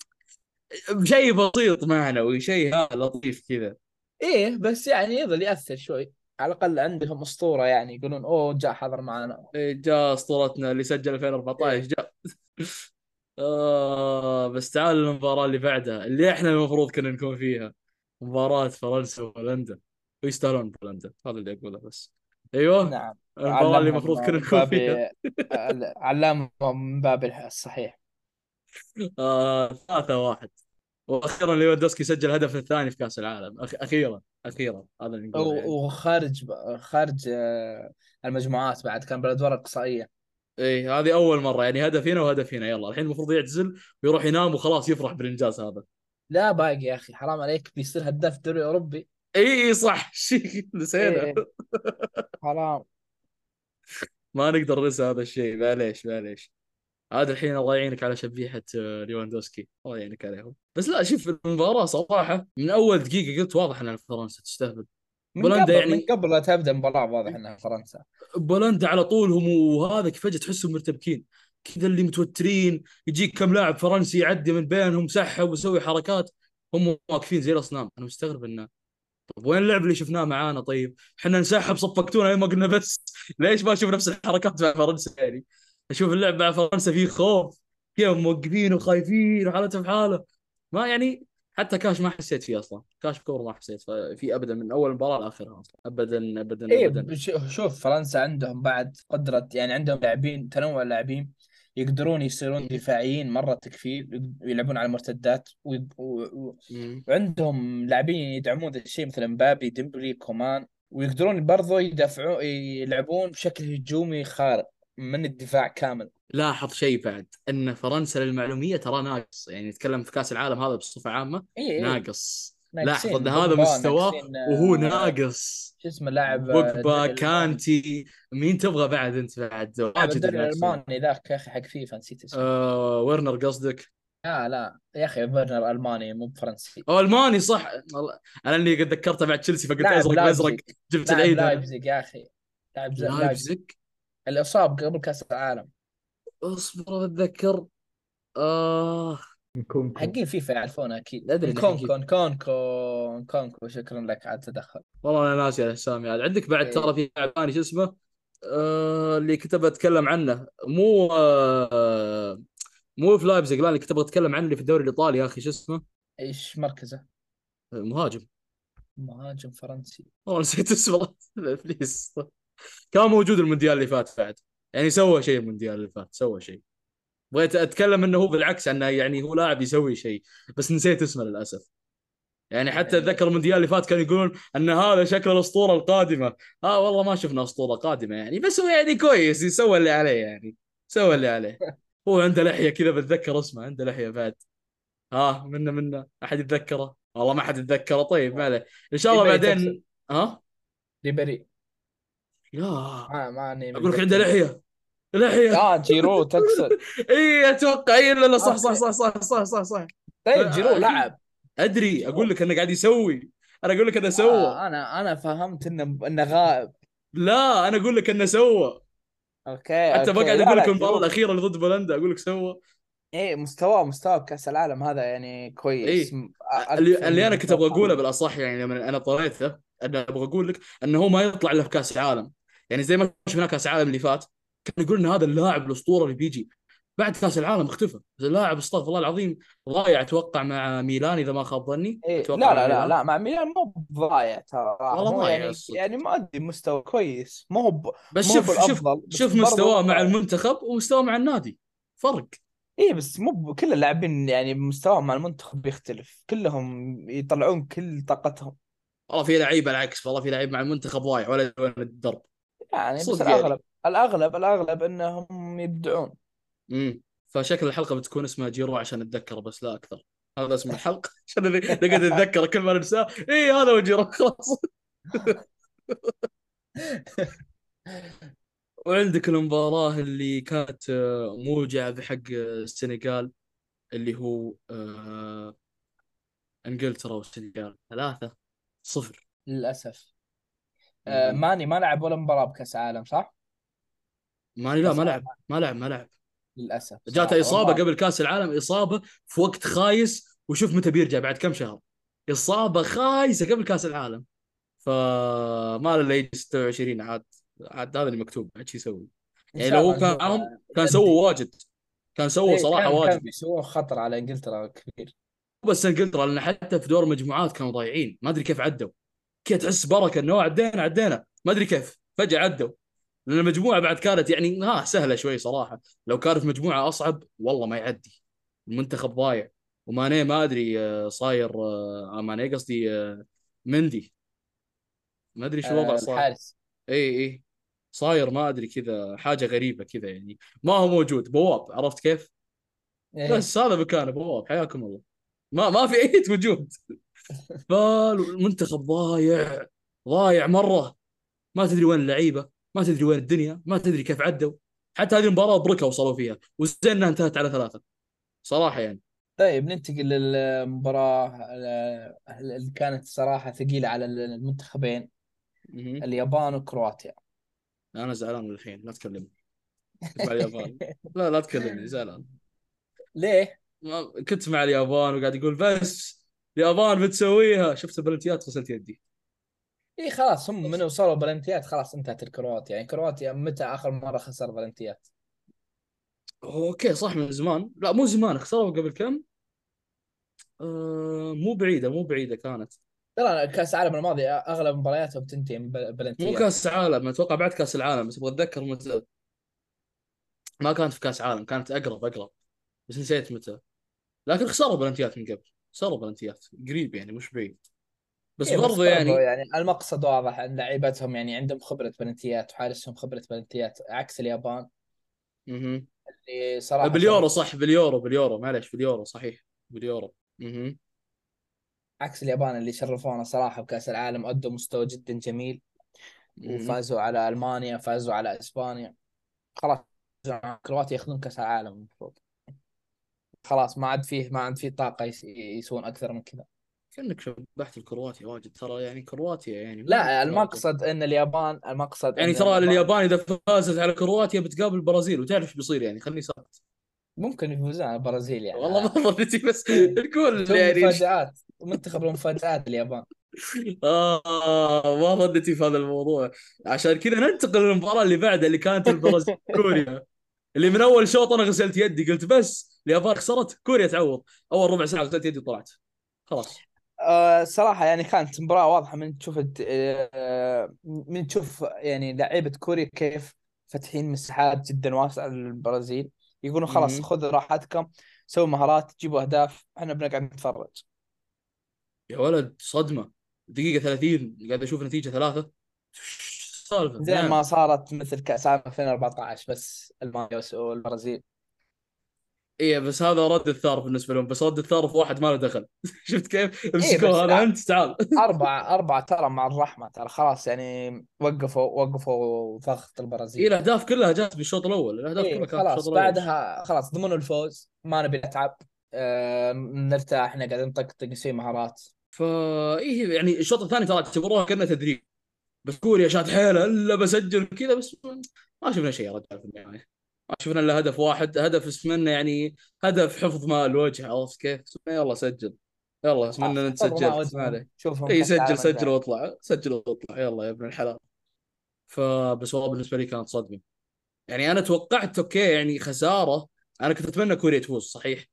شيء بسيط معنوي شيء لطيف كذا. إيه بس يعني يظل يأثر شوي. على الأقل عندهم أسطورة يعني يقولون أوه جاء حضر معنا. إيه جاء أسطورتنا اللي سجل 2014 إيه. جاء. <laughs> آه بس تعال المباراة اللي بعدها اللي إحنا المفروض كنا نكون فيها. مباراة فرنسا وهولندا. ويستاهلون بولندا هذا اللي أقوله بس. أيوه نعم. المباراة اللي المفروض كنا نكون فيها. علمهم من باب الصحيح. <laughs> آه ثلاثة واحد. وأخيرا ليفاندوسكي سجل الهدف الثاني في كأس العالم. أخيرا أخيرا هذا اللي نقوله يعني. وخارج خارج آه، المجموعات بعد كان بالادوار الاقصائيه إيه هذه أول مرة. يعني هدف هنا وهدف هنا. يلا الحين المفروض يعتزل ويروح ينام وخلاص يفرح بالإنجاز هذا. لا باقي يا أخي حرام عليك بيصير هداف الدوري الاوروبي اي اي صح. <laughs> شيء نسينا. إيه. حرام. ما نقدر ننسى هذا الشيء. معليش معليش. هذا الحين الله يعينك على شبيحة آه، ليواندوسكي. الله يعينك عليهم. بس لا شوف المباراة صراحة من أول دقيقة قلت واضح ان فرنسا تستهبل. بولندا يعني من قبل لا تبدأ المباراه واضح إنها فرنسا. بولندا على طولهم وهذا فجاه تحسهم مرتبكين. كذا اللي متوترين يجيك كم لاعب فرنسي يعدي من بينهم سحب ويسوي حركات. هم واقفين زي الأصنام. أنا مستغرب إنه طيب وين اللعب اللي شفناه معانا؟ طيب؟ إحنا نسحب صفقتونا ما قلنا بس. ليش ما نشوف نفس الحركات مع فرنسا يعني؟ أشوف اللعب مع فرنسا فيه خوف كيف موقفين وخايفين وحالتهم في حالة. ما يعني حتى كاش ما حسيت فيه أصلا. كاش كور ما حسيت. فيه ابدا من أول مباراة لآخرها أصلا. ابدا ابدا إيه ابدا. شوف فرنسا عندهم بعد قدرة يعني عندهم لاعبين تنوع لاعبين يقدرون يصيرون دفاعيين مرة تكفي ويلعبون على المرتدات و... و... وعندهم لاعبين يدعمون ذا الشيء مثل مبابي ديمبلي كومان ويقدرون برضو يدافعون يلعبون بشكل هجومي خارق. من الدفاع كامل. لاحظ شيء بعد إن فرنسا للمعلومية ترى ناقص. يعني نتكلم في كأس العالم هذا بصفة عامة إيه. ناقص. لاحظ إن هذا مستواه وهو ناقص. شو اسمه لاعب بوجبا كانتي. مين تبغى بعد أنت بعد؟ واجد الألماني ذاك يا أخي حق فيفا نسيت اسمه. آه ورنر قصدك؟ لا لا. يا أخي ورنر ألماني مو بفرنسي. أو ألماني صح. أنا اللي قد ذكرته مع تشيلسي فقلت أزرق أزرق. جبت العيد. لايبزيج يا أخي. لايبزيج. اللي اصاب قبل كأس العالم. اصبر اتذكر. آه. كونكو. حقين فيفا يعرفونه أكيد. أدري كونكو. كونكو. كونكو شكرا لك على التدخل. والله أنا ناسي الاسامي عاد عندك بعد ترى في لاعب ثاني شو اسمه؟ آه اللي كنت بتكلم عنه. مو آه مو في لايبزيج لا اللي كنت بتكلم عنه اللي في الدوري الإيطالي يا أخي شو اسمه؟ إيش مركزه؟ مهاجم. مهاجم فرنسي. والله نسيت اسمه. <laughs> please كان موجود المونديال اللي فات بعد. يعني سوى شيء المونديال اللي فات سوى شيء. بغيت أتكلم إنه هو بالعكس أنه يعني هو لاعب يسوي شيء بس نسيت اسمه للأسف. يعني حتى أتذكر يعني المونديال اللي فات كانوا يقولون إن هذا شكل الأسطورة القادمة. آه والله ما شفنا أسطورة قادمة يعني بس هو يعني كويس يسوي اللي عليه يعني سوى اللي عليه. <laughs> هو عنده لحية كذا بتذكر اسمه عنده لحية بعد. ها آه منه منه. أحد يتذكره؟ والله ما حد يتذكره. طيب ما عليه. إن شاء الله بعدين ها؟ ريبري يا ما ماني أقول لك عنده لحية. لحية. آه جيرو تقصد. <laughs> اي أتوقع اي لا لا صح صح صح صح صح صح صح. طيب جيرو لعب. أدري. أقول لك انه قاعد يسوي. أنا أقول لك انه سوى. آه أنا أنا فهمت إنه إنه غائب. لا أنا أقول لك أنه سوى. okay حتى بقعد أقول لك المباراه الأخيرة اللي ضد بولندا أقول لك سوى. إيه مستواه مستواه بكاس العالم هذا يعني كويس. إيه؟ اللي, اللي أنا كنت أبغى أقوله بالأصح يعني لما أنا طريته أنا أبغى أقول لك إنه هو ما يطلع إلا في كأس العالم. يعني زي ما شفنا كأس العالم اللي فات كان يقول ان هذا اللاعب الأسطورة اللي بيجي. بعد كأس العالم اختفى. اللاعب استغفر الله العظيم ضايع أتوقع مع ميلان إذا ما خاب ظني. إيه لا لا لا لا مع ميلان مو ضايع ترى. والله ضايع يعني يعني مؤدي مستوى كويس. مو هو بس شوف شوف شوف مستواه مع المنتخب ومستواه مع النادي. فرق. إيه بس مو كل اللاعبين يعني مستواهم مع المنتخب بيختلف كلهم يطلعون كل طاقتهم. والله في لعيبه العكس والله في لعيب مع المنتخب ضايع ولا الدرب يعني بس صدق يعني. الاغلب الاغلب الأغلب إنهم يبدعون امم فشكل الحلقة بتكون اسمها جيرو عشان أتذكره بس لا أكثر. هذا اسم الحلقة. <laughs> عشان نقعد نتذكره كل ما ننساه اي هذا هو جيرو خلاص. <laughs> وعندك المباراة اللي كانت آه، موجعة بحق السنغال اللي هو آه، إنجلترا والسنغال. ثلاثة صفر. للأسف. آه. ماني ما لعب ولا مباراة بكأس عالم صح؟ ماني لا ما. لعب ما لعب ما لعب. للأسف جاته. إصابة والله. قبل كأس العالم إصابة في وقت خايس وشوف متى بيرجع بعد كم شهر. إصابة خايسة قبل كأس العالم. فما له إلا يجي 26 عاد عاد هذا اللي مكتوب عاد شو يسوي. يعني لو هو كان معهم كان جدي. سووا واجد. كان سووا إيه، صراحة كان كان واجد بيسوون خطر على إنجلترا كبير. بس إنجلترا لأن حتى في دور المجموعات كانوا ضايعين. ما أدري كيف عدوا. كذا تحس بركة إنه عدينا عدينا. ما أدري كيف. فجأة عدوا. لأن المجموعة بعد كانت يعني ها سهلة شوي صراحة. لو كانت مجموعة أصعب والله ما يعدي. المنتخب ضايع. وماني ما أدري آه، صاير آه، ماني قصدي آه، مندي. ما أدري شو الوضع آه صاير الحارس. إي إي. صاير ما أدري كذا حاجة غريبة كذا يعني. ما هو موجود. بواب. عرفت كيف؟ إيه. بس هذا مكانه بواب. حياكم الله. ما ما في اي وجود. <laughs> فالمنتخب ضايع ضايع مرة. ما تدري وين اللعيبة ما تدري وين الدنيا ما تدري كيف عدوا. حتى هذه المباراة بركة وصلوا فيها وزين انها انتهت على ثلاثة. صراحة يعني. طيب ننتقل للمباراة اللي كانت صراحة ثقيلة على المنتخبين. اليابان وكرواتيا. أنا زعلان الحين لا تكلمني. اليابان؟ لا لا تكلمني زعلان. <laughs> ليه؟ كنت مع اليابان وقاعد يقول بس اليابان بتسويها. شفت البلنتيات؟ غسلت يدي. اي خلاص هم من وصلوا بلنتيات خلاص انتهت الكرواتيا. يعني كرواتيا متى آخر مرة خسر بلنتيات؟ okay صح من زمان. لا مو زمان خسروا قبل كم؟ آه مو بعيدة مو بعيدة كانت. ترى كأس العالم الماضي أغلب مبارياتهم تنتهي من بل- مو بلنتيات. كأس عالم أتوقع بعد كأس العالم بس أبغى أتذكر متى. ما كانت في كأس عالم كانت أقرب أقرب. بس نسيت متى. لكن خسروا بلنتيات من قبل. خسروا بلنتيات. قريب يعني مش بعيد. بس إيه، برضو برضو يعني يعني المقصد واضح إن لعيبتهم يعني عندهم خبرة بلنتيات وحارسهم خبرة بلنتيات عكس اليابان. مهم. اللي صراحة باليورو صح باليورو باليورو. معلش باليورو صحيح. باليورو. مهم. عكس اليابان اللي شرفونا صراحة بكأس العالم أدوا مستوى جدا جميل. وفازوا على ألمانيا فازوا على إسبانيا. خلاص كرواتيا ياخذون كأس العالم المفروض. خلاص ما عاد فيه ما عاد فيه طاقة يس- يسوون أكثر من كذا. كأنك شبحت الكرواتيا واجد ترى يعني كرواتيا يعني لا. المقصد أن اليابان المقصد يعني ترى اليابان إذا فازت على كرواتيا بتقابل البرازيل وتعرف إيش بيصير يعني خليني ساكت ممكن يفوزون على البرازيل يعني. والله ما <laughs> ظنيتي بس إيه. الكل يعني. مفاجآت منتخب المفاجآت اليابان. <laughs> آه ما ظنيتي في هذا الموضوع. عشان كذا ننتقل للمباراة اللي بعدها اللي كانت البرازيل <laughs> كوريا. اللي من أول شوط أنا غسلت يدي قلت بس اليابان خسرت كوريا تعوض. أول ربع ساعة غسلت يدي وطلعت. خلاص. آه، صراحة يعني كانت مباراة واضحة من تشوف آه، من تشوف يعني لعيبة كوريا كيف فاتحين مساحات جدا واسعة للبرازيل. يقولون خلاص. خذوا راحتكم سووا مهارات جيبوا أهداف إحنا بنقعد نتفرج. يا ولد صدمة. دقيقة 30 قاعد أشوف نتيجة ثلاثة. السالفة زي نعم. ما صارت مثل كأس عام 2014 بس المانيا والبرازيل. إيه بس هذا رد الثار بالنسبة لهم بس رد الثار في واحد ما له دخل. <laughs> شفت كيف؟ امسكوه هذا أنت تعال. <laughs> أربعة أربعة ترى مع الرحمة ترى خلاص يعني وقفوا وقفوا ضغط إيه البرازيل الأهداف كلها جات بالشوط الأول. الأهداف إيه كلها كانت خلاص بعدها خلاص ضمنوا الفوز ما نبي نتعب. آه نرتاح إحنا قاعدين نطقطق نسوي مهارات. فا إيه يعني الشوط الثاني ترى اعتبروها كأنه تدريب. بس كوريا شدت حيلها إلا بسجل كذا بس ما شفنا شيء يا رجال في النهاية. ما شفنا إلا هدف واحد هدف اسمنا يعني هدف حفظ ماء الوجه عرفت كيف؟ يلا سجل. يلا اسمنا انت سجلت ما إي سجل سجل. واطلع. سجل واطلع. يلا يا ابن الحلال. فبس والله بالنسبة لي كانت صدمة. يعني أنا توقعت okay يعني خسارة. أنا كنت أتمنى كوريا تفوز صحيح.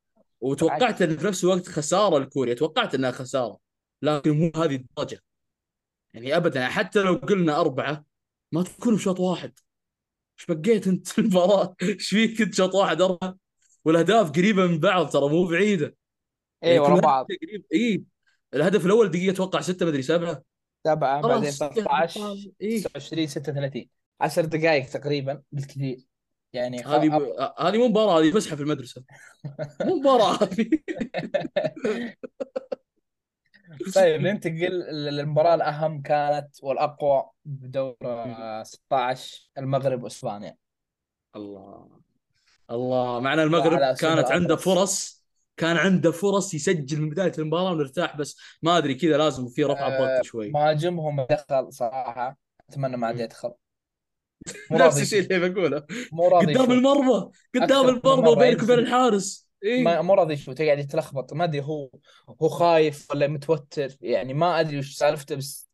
وتوقعت إن في نفس الوقت خسارة لكوريا. توقعت إنها خسارة. لكن مو هذه الدرجة. يعني ابدا حتى لو قلنا أربعة ما تكون بشوط واحد. إيش بقيت أنت المباراة؟ إيش فيك أنت شوط واحد؟ أربعة. والأهداف قريبة من بعض ترى مو بعيدة. إيه يعني ورا بعض. قريب. اي الهدف الأول دقيقة أتوقع ستة مدري سبعة. سبعة بعدين خلاص 13 اي 29 36 10 دقائق تقريبا بالكثير. يعني. هذه ب... هذه مو مباراة هذه فسحه في المدرسة. مو مباراة. هذه <laughs> <laughs> <laughs> طيب ننتقل للمباراة الأهم كانت والأقوى بدور 16 المغرب وإسبانيا. الله. الله. معنا المغرب كانت عنده فرص كان عنده فرص يسجل من بداية المباراة ونرتاح بس ما أدري كذا لازم في رفع ضغط آه، شوي. مهاجمهم دخل صراحة. أتمنى ما عاد يدخل. <laughs> نفس الشيء اللي بقوله. مو راضي قدام المرمى قدام المرمى وبينك وبين الحارس. إيه؟ مو راضي يشوت قاعد يتلخبط. ما أدري هو هو خايف ولا متوتر. يعني ما أدري وش سالفته بس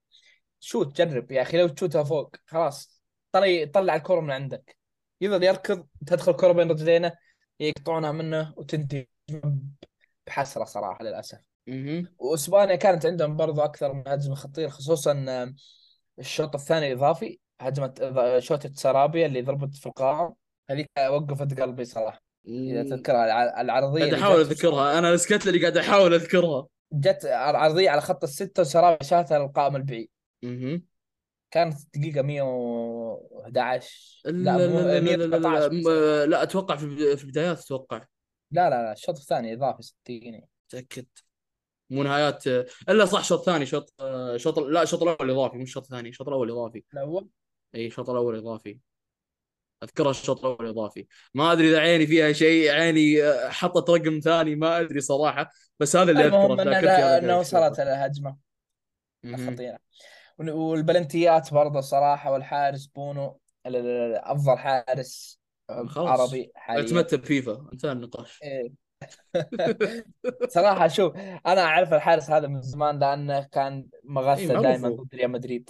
شوت جرب يا أخي. لو تشوتها فوق خلاص. طلع طلع الكره من عندك. يظل يركض تدخل الكره بين رجلينه يقطعونها منه وتنتهي بحسرة صراحة للأسف. وأسبانيا كانت عندهم برضو أكثر من هجمة خطير خصوصا الشوط الثاني الإضافي هجمة شوطة سرابيا اللي ضربت في القاعه هذيك وقفت قلبي صراحة. إذا تذكرها العرضية قاعد أحاول أذكرها. أنا السكت اللي قاعد أحاول أذكرها. جت عرضيه على خط الستة وسرابيا شاتها للقائم البعيد. كانت دقيقة 111 لا لا لا لا, لا, لا, لا, لا أتوقع في البدايات أتوقع. لا لا لا الشوط الثاني إضافي 60 متأكد. مو نهايات إلا صح شوط ثاني شوط شوط لا الشوط الأول إضافي مو الشوط الثاني الشوط الأول إضافي. الأول؟ إي الشوط الأول إضافي. أذكرها الشوط الأول إضافي. ما أدري إذا عيني فيها شيء عيني حطت رقم ثاني ما أدري صراحة. بس هذا اللي أذكره المهم إنه وصلت الهجمة. خطيرة. والبلنتيات برضه صراحة والحارس بونو أفضل حارس عربي حاليا. تمثل فيفا. انتهى النقاش. إيه. <laughs> صراحة شوف أنا أعرف الحارس هذا من زمان لأنه كان إيه دائما ضد ريال مدريد.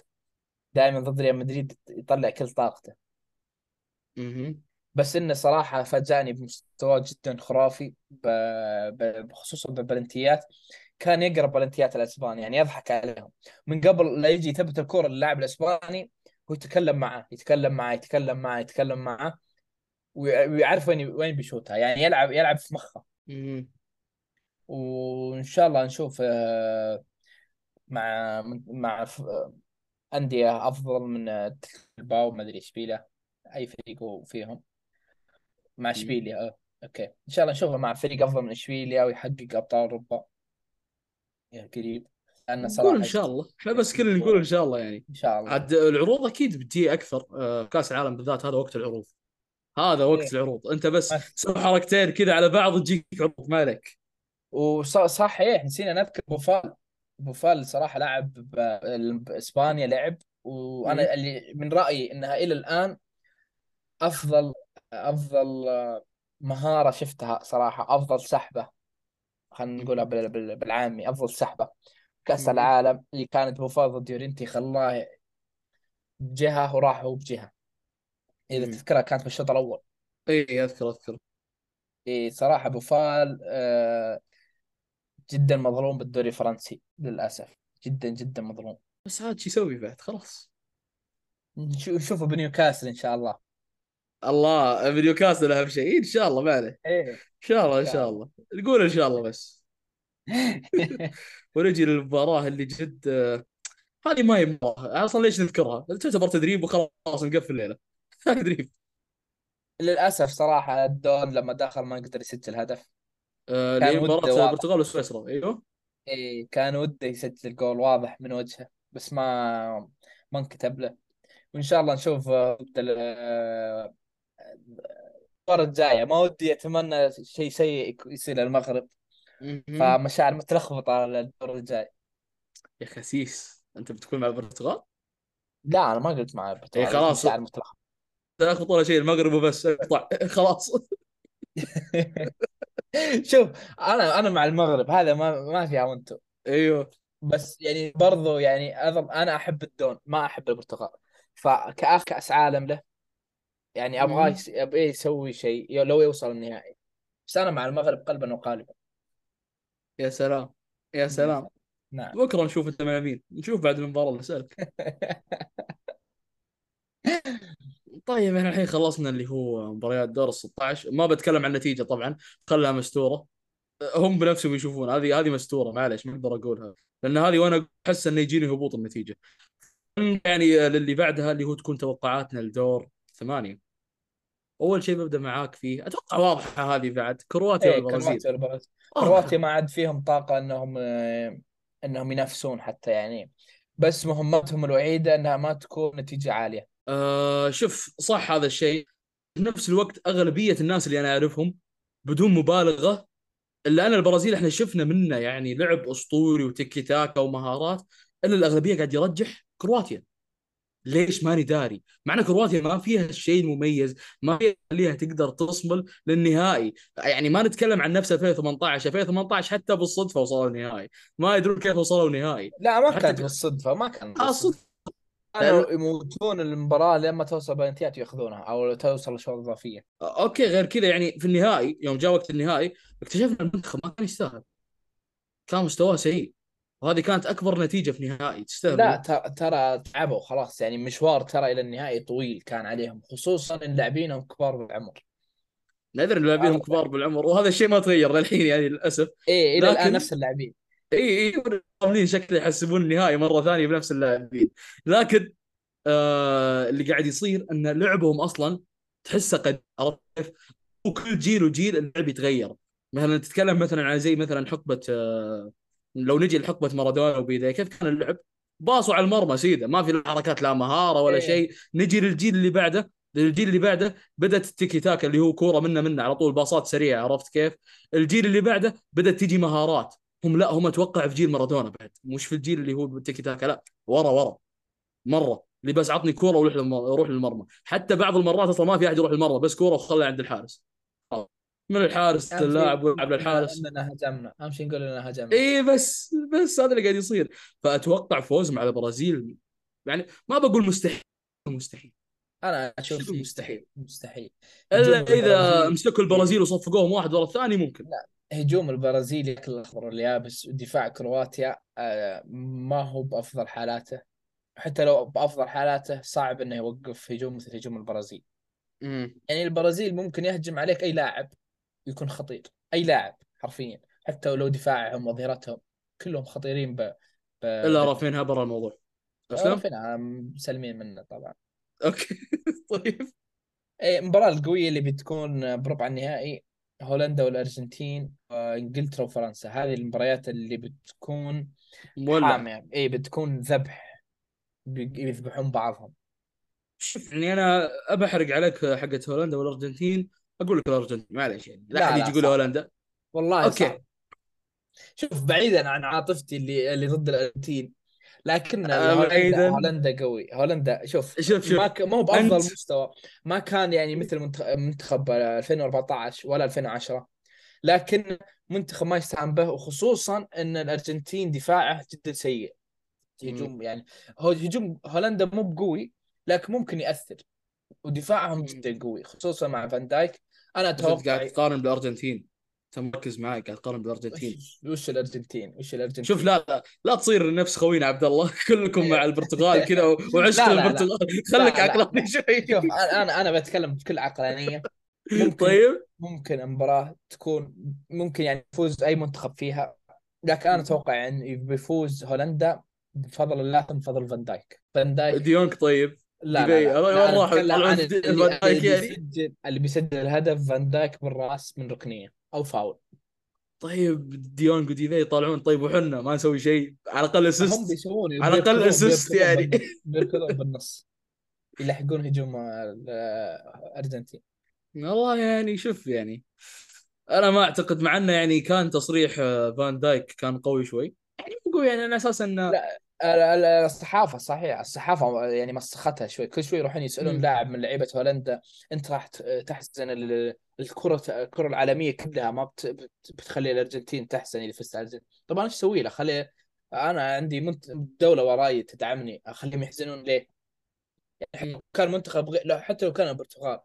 دائما ضد ريال مدريد يطلع كل طاقته. بس إنه صراحة فاجأني بمستوى جدا خرافي بخصوصا بالبلنتيات كان يقرب بلنتيات الاسبان يعني يضحك عليهم. من قبل لا يجي يثبت الكره للاعب الأسباني هو يتكلم معه يتكلم معه يتكلم معه يتكلم معه ويعرف وين وين بيشوتها. يعني يلعب يلعب في مخه. وإن شاء الله نشوف آه، مع مع أندية أفضل من الباو ما أدري اشبيليا أي فريق فيهم. مع اشبيليا آه. okay. إن شاء الله نشوفه مع فريق أفضل من اشبيليا ويحقق أبطال أوروبا. يا قريب. لأن صراحة نقول إن شاء الله. إحنا بس كلنا نقول إن شاء الله يعني. إن شاء الله. عاد العروض أكيد بتجي أكثر آه، كأس العالم بالذات. هذا وقت العروض. هذا وقت إيه. العروض. أنت بس تسوي حركتين كذا على بعض تجيك عروض. ما عليك. وصحيح نسينا نذكر بوفال بوفال صراحة لاعب باسبانيا لعب. وأنا اللي من رأيي إنها إلى الآن أفضل أفضل مهارة شفتها صراحة أفضل سحبة خلينا نقولها بالعامي أفضل سحبة. كأس العالم اللي كانت بوفال ضد يورينتي خلاه بجهة وراح هو بجهة. إذا تذكرها كانت بالشوط الأول. إي أذكر أذكر. إي صراحة بوفال آه جدا مظلوم بالدوري الفرنسي للأسف. جدا جدا مظلوم. بس عاد شو يسوي بعد؟ خلاص. نشوفه بنيوكاسل إن شاء الله. الله بنيوكاسل أهم شيء. إن شاء الله ما عليه. إيه إن شاء الله إن شاء الله. نقول إن شاء الله بس. <laughs> ونجي للمباراة اللي جد هذه ما هي مباراة. أصلا ليش نذكرها؟ تعتبر تدريب وخلاص نقفل الليلة. <laughs> تدريب. للأسف صراحة الدون لما دخل ما قدر يسجل هدف. آه كان مباراة البرتغال وسويسرا. أيوه. إيه كان وده يسجل جول واضح من وجهه بس ما ما انكتب له. وإن شاء الله نشوف ضد المباراه الجاية. ما ودي أتمنى شيء سيء يصير للمغرب. فمشاعر متلخبطة على الدور الجاي. يا خسيس أنت بتكون مع البرتغال؟ لا أنا ما قلت مع البرتغال. إيه خلاص. مشاعر متلخبطة. تاخذ ولا شيء المغرب وبس. اقطع. <laughs> خلاص. <laughs> شوف أنا أنا مع المغرب. هذا ما ما فيها وانتو أيوه. بس يعني برضو يعني أنا أحب الدون ما أحب البرتغال. فكأخ كأس عالم له يعني أبغاه أبغى يسوي شيء لو يوصل النهائي. بس أنا مع المغرب قلبا وقالبا. يا سلام. يا سلام. نعم. بكرة نشوف انت مع مين نشوف بعد المباراه اللي اسالك <laughs> طيب إحنا الحين خلصنا اللي هو مباريات دور ال 16 ما بتكلم عن النتيجة طبعا خلها مستورة. هم بنفسهم يشوفون هذه هذه مستورة معلش ما أقدر أقولها. لأن هذه وأنا أحس انه يجيني هبوط النتيجة. يعني للي بعدها اللي هو تكون توقعاتنا لدور ثمانية. أول شيء ببدا معاك فيه. أتوقع واضحة هذه بعد. كرواتيا إيه والبرازيل. كرواتيا واضحة. كرواتيا ما عاد فيهم طاقة إنهم آه، إنهم ينافسون حتى يعني. بس مهمتهم الوحيدة إنها ما تكون نتيجة عالية. آه شوف صح هذا الشيء. في نفس الوقت أغلبية الناس اللي أنا أعرفهم بدون مبالغة إلا أنا البرازيل إحنا شفنا منه يعني لعب أسطوري وتيكي تاكا ومهارات إلا الأغلبية قاعد يرجح كرواتيا. ليش ماني داري؟ مع إن كرواتيا ما فيها الشيء المميز ما فيها تقدر تصمل للنهائي. يعني ما نتكلم عن نفس 2018 2018 حتى بالصدفة وصلوا النهائي ما يدرون كيف وصلوا النهائي لا ما كانت بالصدفة ما كانت آه بالصدفة. صدفة. كانوا يموتون المباراة لما توصل بلنتيات ويأخذونها أو توصل لشوط إضافية. أوكي غير كذا يعني في النهائي يوم جاء وقت النهائي اكتشفنا المنتخب ما كان يستاهل. كان مستواه سيء. وهذه كانت أكبر نتيجة في نهائي تستاهل. لا ترى ترى تعبوا خلاص يعني مشوار ترى إلى النهائي طويل كان عليهم خصوصا إن لاعبينهم كبار بالعمر. نادر لاعبينهم كبار بالعمر وهذا الشيء ما تغير للحين يعني للأسف. إيه إلى الآن لكن- نفس اللاعبين. اي اي عاملين شكل يحسبون النهائي مرة ثانية بنفس اللاعبين. لكن آه اللي قاعد يصير إن لعبهم أصلا تحسه قد؟ وكل جيل وجيل اللعب يتغير. مثلا تتكلم مثلا عن زي مثلا حقبة آه لو نجي لحقبة مارادونا وبيدا كيف كان اللعب؟ باصوا على المرمى سيدة ما في لا حركات لا مهارة ولا إيه. شيء. نجي للجيل اللي بعده الجيل اللي بعده بدأت التيكي تاكا اللي هو كورة منه منه على طول باصات سريعة عرفت كيف؟ الجيل اللي بعده بدأت تجي مهارات. هم لا هم أتوقع في جيل مارادونا بعد مش في الجيل اللي هو بالتيكي تاكا لا. ورا ورا. مرة. اللي بس عطني كورة وروح للمر... روح للمرمى. حتى بعض المرات أصلا ما في أحد يروح للمرمى بس كورة وخلها عند الحارس. من الحارس اللاعب ويلعب للحارس. إننا هجمنا. أهم شيء نقول إننا هجمنا. اي بس بس هذا اللي قاعد يصير. فأتوقع فوز مع البرازيل يعني ما بقول مستحيل مستحيل. أنا أشوف مستحيل. مستحيل. إلا إذا مسكوا البرازيل وصفقوهم واحد ورا الثاني ممكن. هجوم البرازيل ياكل الأخضر واليابس. ودفاع كرواتيا آه، ما هو بأفضل حالاته. حتى لو بأفضل حالاته صعب إنه يوقف هجوم مثل هجوم البرازيل. امم يعني البرازيل ممكن يهجم عليك أي لاعب. يكون خطير. أي لاعب حرفيا حتى لو دفاعهم وظهيرتهم كلهم خطيرين ب, ب... إلا رافينها برا الموضوع. أسلم؟ رافينها مسلمين منه طبعا. أوكي. <laughs> طيب. إيه المباراة القوية اللي بتكون بربع النهائي هولندا والأرجنتين وإنجلترا وفرنسا. هذه المباريات اللي بتكون مولع. حامية. إيه بتكون ذبح بي- يذبحون بعضهم. شوف يعني أنا ابى احرق عليك حقة هولندا والأرجنتين. أقول لك الأرجنتين. معليش يعني. لا لا، احد يجي يقول صح. هولندا. والله okay. صعب شوف بعيدا عن عاطفتي اللي اللي ضد الأرجنتين لكن آه، هولندا. هولندا قوي. هولندا شوف شوف شوف. ما ك... ما هو بأفضل أنت- مستوى. ما كان يعني مثل منتخ- منتخب 2014 ولا 2010 لكن منتخب ما يستهان به وخصوصا إن الأرجنتين دفاعه جدا سيء. هجوم يعني هو هجوم هولندا مو بقوي لكن ممكن يأثر. ودفاعهم. جدا قوي خصوصا مع فان دايك. أنا أنت قاعد أتوقع تقارن بالأرجنتين. أنت مركز معي قاعد تقارن بالأرجنتين. وش الأرجنتين؟ وش الأرجنتين؟ شوف لا لا لا تصير نفس خوينا عبد الله <laughs> كلكم مع البرتغال كذا <laughs> وعشق لا، لا،. البرتغال. خليك لا، لا. عقلاني شوي. شوف أنا أنا أنا بتكلم بكل عقلانية. ممكن طيب. ممكن المباراة تكون ممكن يعني يفوز أي منتخب فيها. لكن أنا أتوقع ان بيفوز هولندا. بفضل الله ثم بفضل فان دايك. فان دايك ديونج طيب. لا. لا, لا, راحوا؟ فان دايك يعني؟ بيسجل اللي بيسجل الهدف فان دايك بالراس من ركنية أو فاول طيب ديونج وديباي يطالعون طيب وحنا ما نسوي شيء على الأقل هم assist بيسوون على assist بيركضون يعني. بالنص- بيركضون <laughs> بالنص يلحقون هجوم الأرجنتين والله يعني شوف يعني أنا ما أعتقد مع إنه يعني كان تصريح فان دايك كان قوي شوي يعني مو قوي يعني على أساس إنه لا الصحافة صحيح الصحافة يعني مسختها شوي كل شوي يروحون يسألون. لاعب من لعيبة هولندا أنت راح تحزن ال- الكرة الكرة العالمية كلها ما بت- بت- بتخلي الأرجنتين تحزن اذا فزت الارجنتين طبعا إيش أسوي له خلي أنا عندي منت... دولة وراي تدعمني أخليهم يحزنون ليه؟ يعني. كان منتخب غير لا حتى لو كان البرتغال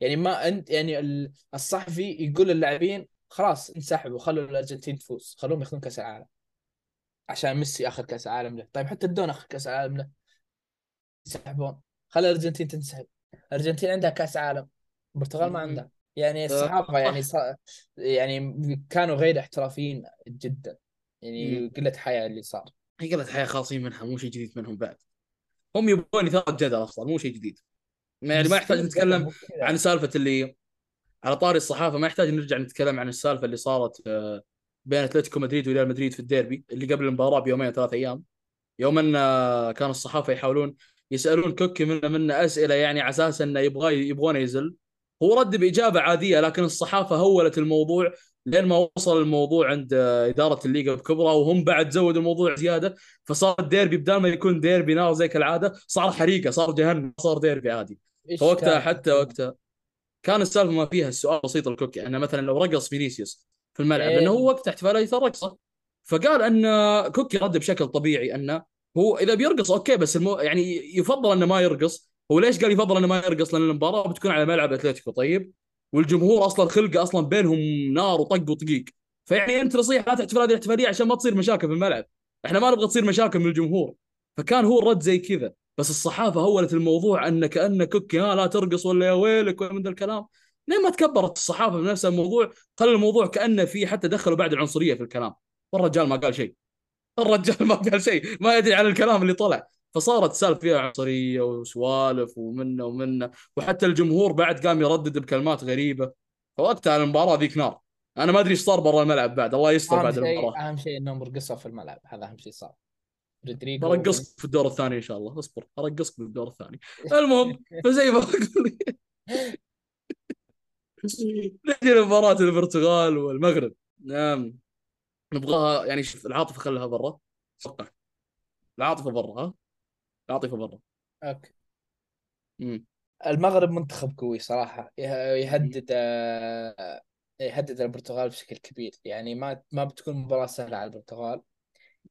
يعني ما انت يعني ال- الصحفي يقول للاعبين خلاص انسحبوا خلوا الأرجنتين تفوز خلوهم ياخذون كأس العالم عشان ميسي اخذ كأس العالم له. طيب حتى الدون اخذ كأس العالم له. ينسحبون خلي الأرجنتين تنسحب. الأرجنتين عندها كأس عالم. البرتغال ما. عندها. يعني الصحافه يعني صح. صا... يعني كانوا غير احترافيين جدا. يعني. قلة حياء اللي صار. هي قلت حياة خاصين منها مو شيء جديد منهم بعد. هم يبغون اثاره جدل أصلا مو شيء جديد. يعني ما يحتاج نتكلم. عن سالفة اللي على طاري الصحافة. ما يحتاج نرجع نتكلم عن السالفة اللي صارت آه، بين أتلتيكو مدريد وريال مدريد في الديربي اللي قبل المباراة بيومين ثلاث أيام. يوم أن كان الصحافة يحاولون يسألون كوكي منا منا أسئلة يعني على أساس أنه يبغى يبغونه يزل. هو رد بإجابة عادية لكن الصحافة هولت الموضوع لين ما وصل الموضوع عند إدارة الليغا بكبرى وهم بعد زودوا الموضوع زيادة. فصار الديربي بدال ما يكون ديربي نار زي كالعادة صار حريقة صار جهنم صار ديربي عادي. فوقتها؟ حتى وقتها كان السالفة ما فيها السؤال بسيط الكوكي أنه مثلا لو رقص فينيسيوس في الملعب إيه. لأنه هو وقت احتفاليه الرقصه فقال أن كوكي رد بشكل طبيعي أنه هو إذا بيرقص okay بس المو... يعني يفضل أنه ما يرقص. هو ليش قال يفضل أنه ما يرقص؟ لأن المباراة بتكون على ملعب أتلتيكو طيب؟ والجمهور أصلا خلقه أصلا بينهم نار وطق وطقيق. فيعني أنت نصيحه لا تحتفل هذه الاحتفالية عشان ما تصير مشاكل في الملعب. إحنا ما نبغى تصير مشاكل من الجمهور. فكان هو الرد زي كذا. بس الصحافة هولت الموضوع أن كانه كوكي ها لا ترقص ولا يا ويلك ولا من ذا الكلام. ليه ما تكبرت الصحافة بنفس الموضوع؟ خلى الموضوع كأنه في حتى دخلوا بعد العنصرية في الكلام. والرجال ما قال شيء. الرجال <laughs> ما قال شيء. ما يدري عن الكلام اللي طلع. فصارت سالفه فيها عنصرية وسوالف ومنه ومنه. وحتى الجمهور بعد قام يردد بكلمات غريبة. فوقتها المباراة ذيك نار. أنا ما أدري إيش صار برا الملعب بعد. الله يستر بعد المباراة. أهم شيء إنهم رقصوا في الملعب. هذا أهم شيء صار. رودريجو برقصك في الدور الثاني إن شاء الله. اصبر. أرقصك في الدور الثاني. المهم فزي ما أقول. <laughs> نجي لمباراة البرتغال والمغرب. نعم. نبغاها يعني شوف العاطفة خلها برا. أتوقع. العاطفة برا ها؟ العاطفة برا. okay. مم. المغرب منتخب قوي صراحة. يه- يهدد آه، يهدد البرتغال بشكل كبير. يعني ما ما بتكون مباراة سهلة على البرتغال.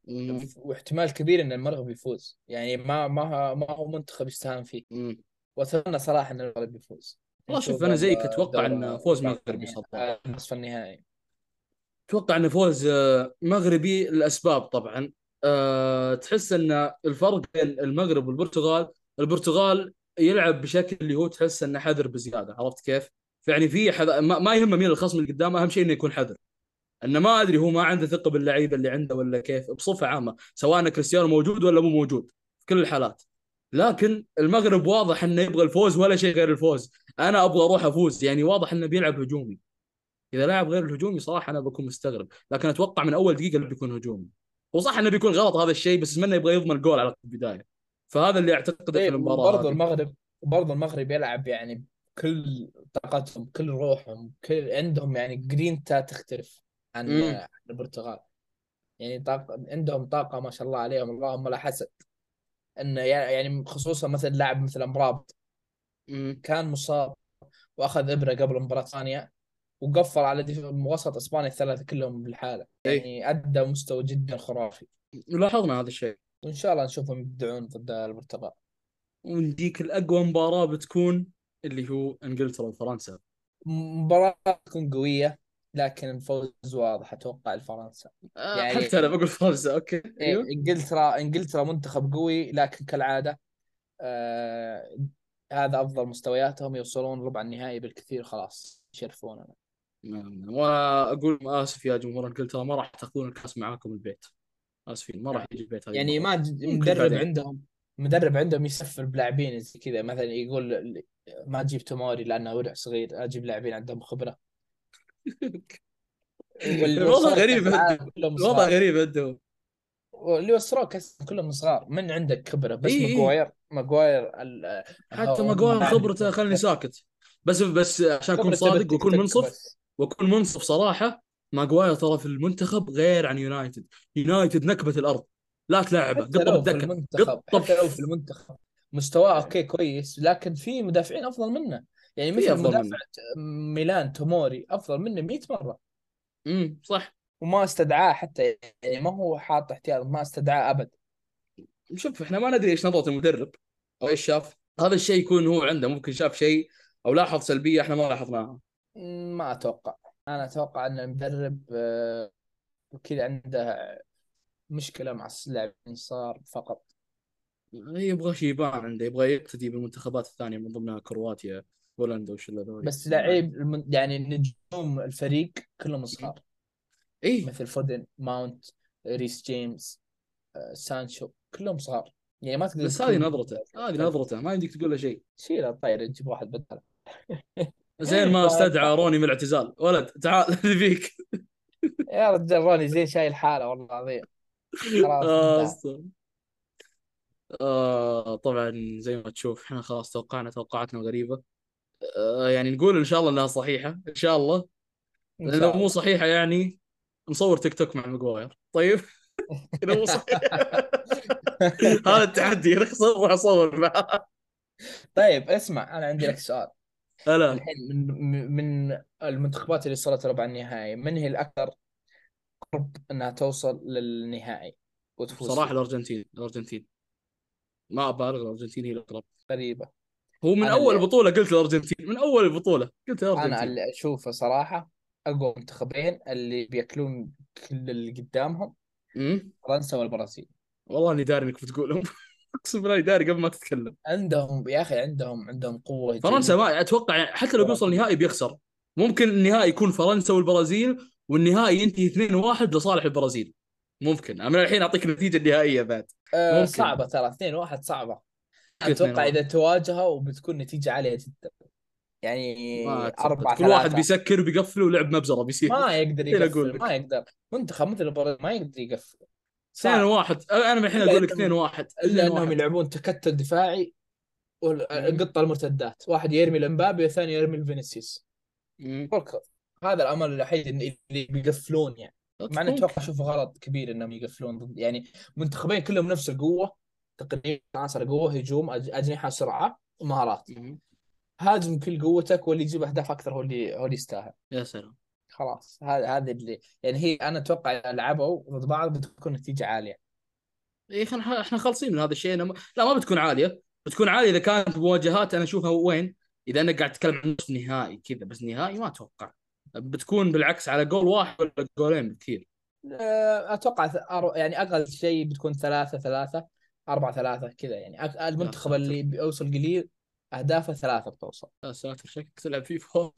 مم. واحتمال كبير إن المغرب يفوز. يعني ما ما ما هو منتخب يستهان فيه. مم. وأتمنى صراحة إن المغرب يفوز. والله شوف أنا زيك أتوقع إن فوز مغربي صراحة. آه، نصف النهائي. أتوقع انه فوز آه، مغربي الاسباب طبعا. أه تحس إن الفرق بين المغرب والبرتغال البرتغال يلعب بشكل اللي هو تحس إنه حذر بزيادة عرفت كيف؟ فيعني في حذ... ما, ما يهمه مين الخصم اللي قدامه أهم شيء إنه يكون حذر. إنه ما أدري هو ما عنده ثقة باللعيبه اللي عنده ولا كيف بصفة عامة سواء كريستيانو موجود ولا مو موجود في كل الحالات. لكن المغرب واضح إنه يبغى الفوز ولا شيء غير الفوز. أنا أبغى أروح أفوز. يعني واضح إنه بيلعب هجومي. إذا لعب غير الهجومي صراحة أنا بكون مستغرب. لكن أتوقع من أول دقيقة انه بيكون هجومي. وصح إنه بيكون غلط هذا الشيء بس منه يبغى يضمن الجول على البداية. فهذا اللي أعتقده في إيه، المباراة هذه. المغرب وبرضه المغرب يلعب يعني بكل طاقتهم كل روحهم كل عندهم يعني جرينتا تختلف عن. عن البرتغال. يعني طاقة عندهم طاقة ما شاء الله عليهم اللهم لا حسد. إنه يعني خصوصا مثلا لاعب مثل امرابط. كان مصاب وأخذ إبرة قبل مباراة ثانية وقفل على وسط إسبانيا الثلاثة كلهم بالحالة إيه. يعني أدى مستوى جدا خرافي. لاحظنا هذا الشيء. وإن شاء الله نشوفهم يبدعون ضد البرتغال. ونجيك لأقوى مباراة بتكون اللي هو إنجلترا وفرنسا. مباراة تكون قوية لكن الفوز واضح أتوقع لفرنسا آه، يعني- حتى أنا بقول فرنسا okay. إيه، أيوه. انجلترا إنجلترا منتخب قوي لكن كالعادة آه هذا أفضل مستوياتهم يوصلون ربع النهائي بالكثير خلاص يشرفوننا نعم. وأقول آسف يا جمهور انجلترا ما راح تاخذون الكاس معاكم البيت آسفين ما راح يجي البيت يعني. ما مدرب. عندهم مدرب عندهم يسفل بلاعبين زي كذا مثلا يقول ما أجيب توموري لأنه ورع صغير أجيب لاعبين عندهم خبرة واللي الوضع وصلوا غريب الوضع غريب عندهم واللي وصلوا كاس كلهم صغار من عندك خبرة بس إيه إيه. ماجواير ماجواير ال- حتى ماجواير خبرته خلني ساكت. بس بس عشان أكون صادق وأكون منصف. وأكون منصف صراحة ماجواير ترى في المنتخب غير عن United. United نكبة الأرض لا تلعبه حتى قطه لو في المنتخب قطه حتى لو في المنتخب مستواه okay كويس لكن في مدافعين أفضل منه. يعني مثل مدافع ميلان توموري أفضل منه 100 مرة. امم صح. وما استدعاه حتى يعني ما هو حاط احتياط ما استدعاه أبد. شوف إحنا ما ندري إيش نظرة المدرب. أو إيش شاف؟ هذا الشيء يكون هو عنده ممكن شاف شيء أو لاحظ سلبية إحنا ما لاحظناها. ما أتوقع. أنا أتوقع إن المدرب آه، كذا عنده مشكلة مع اللاعبين صار فقط. يبغى شيء يبان عنده يبغى يقتدي بالمنتخبات الثانية من ضمنها كرواتيا بولندا وش ذولي بس لعيب يعني نجوم الفريق كلهم صغار. اي مثل فودن ماونت ريس جيمس آه، سانشو كلهم صغار. يعني ما تقدر بس هذه نظرته هذه نظرته ما يمديك تقول له شيء. شيله طير تجيب واحد بدله <laughs> زين ما <laughs> استدعى روني من الاعتزال. ولد تعال <laughs> نبيك يا رجال روني زين شايل حاله والله العظيم. خلاص آه. آه طبعا زي ما تشوف إحنا خلاص توقعنا توقعاتنا غريبة آه يعني نقول إن شاء الله إنها صحيحة إن شاء الله. لأن لو مو. صحيحة يعني نصور تيك توك مع ماجواير طيب؟ إذا مو صحيح. <laughs> هذا التحدي نخسر راح اصور معاه طيب اسمع أنا عندي لك سؤال. هلا الحين من من المنتخبات اللي وصلت ربع النهائي من هي الأكثر قرب إنها توصل للنهائي وتفوز صراحة فيه؟ الأرجنتين الأرجنتين. ما أبالغ الأرجنتين هي الاقرب غريبة. هو من أول اللي- بطولة قلت الأرجنتين من أول البطولة قلت أنا الأرجنتين. اللي أشوفه صراحة أقوى منتخبين اللي بيأكلون كل اللي قدامهم؟ فرنسا والبرازيل. والله إني داري إنك بتقولهم. <laughs> أقسم بالله داري قبل ما تتكلم. عندهم يا أخي عندهم عندهم قوة فرنسا ما أتوقع حتى لو بيوصل النهائي بيخسر. ممكن النهائي يكون فرنسا والبرازيل والنهائي ينتهي 2-1 لصالح البرازيل. ممكن. أنا من الحين أعطيك النتيجة النهائية بعد. ممكن. صعبة ترى. 2 1 صعبة. أتوقع 2-1. إذا تواجهوا وبتكون نتيجة عالية جدا. يعني. 4 كل واحد 3 بيسكر وبيقفل ولعب مبزرة بيصير. ما يقدر <laughs> يقفل. ما يقدر. منتخب مثل البرازيل ما يقدر يقفل. 2-1 أنا من الحين أقول لك إنهم- 2-1 إلا إنهم 2-1 يلعبون تكتل دفاعي والقطه المرتدات. واحد يرمي لمبابي والثاني يرمي لفينيسيوس. هذا الامل الوحيد اللي بيقفلون يعني. مع إني. أتوقع أشوفه غلط كبير إنهم يقفلون ضد يعني منتخبين كلهم نفس القوة. تقريبا عناصر قوه هجوم أجنحة سرعة ومهارات. هاجم كل قوتك واللي يجيب أهداف أكثر هو اللي هو اللي يستاهل. يا سلام. خلاص هذا هذا اللي يعني هي أنا أتوقع لعبوا ضد بعض بتكون نتيجة عالية. إي إحنا إحنا خالصين من هذا الشيء أنا ما... لا ما بتكون عالية. بتكون عالية إذا كانت مواجهات أنا أشوفها وين؟ إذا أنا قاعد أتكلم عن نصف نهائي كذا بس نهائي ما أتوقع. بتكون بالعكس على جول واحد ولا جولين بكثير أه، أتوقع يعني أقل شيء بتكون ثلاثة ثلاثة أربعة ثلاثة كذا يعني. المنتخب. اللي بيوصل قليل أهدافه ثلاثة بتوصل. يا ساتر شكلك تلعب فيفا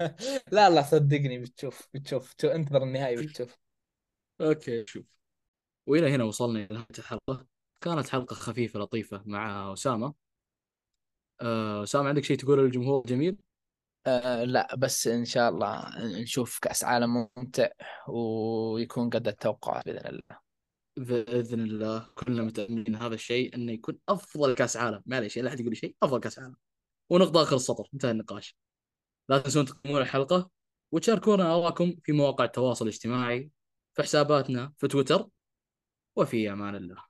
<laughs> لا لا صدقني بتشوف بتشوف انتظر النهائي بتشوف okay شوف. وإلى هنا وصلنا إلى نهاية الحلقة. كانت حلقة خفيفة لطيفة مع أسامة. آه، أسامة عندك شيء تقوله للجمهور جميل أه لا بس إن شاء الله نشوف كأس عالم ممتع ويكون قد التوقعات بإذن الله. بإذن الله. كلنا متأملين هذا الشيء إنه يكون أفضل كأس عالم. معليش لا أحد يقول شيء أفضل كأس عالم. ونقطة آخر السطر انتهى النقاش. لا تنسون تقيمون الحلقة وتشاركونا اراءكم في مواقع التواصل الاجتماعي في حساباتنا في تويتر وفي أمان الله.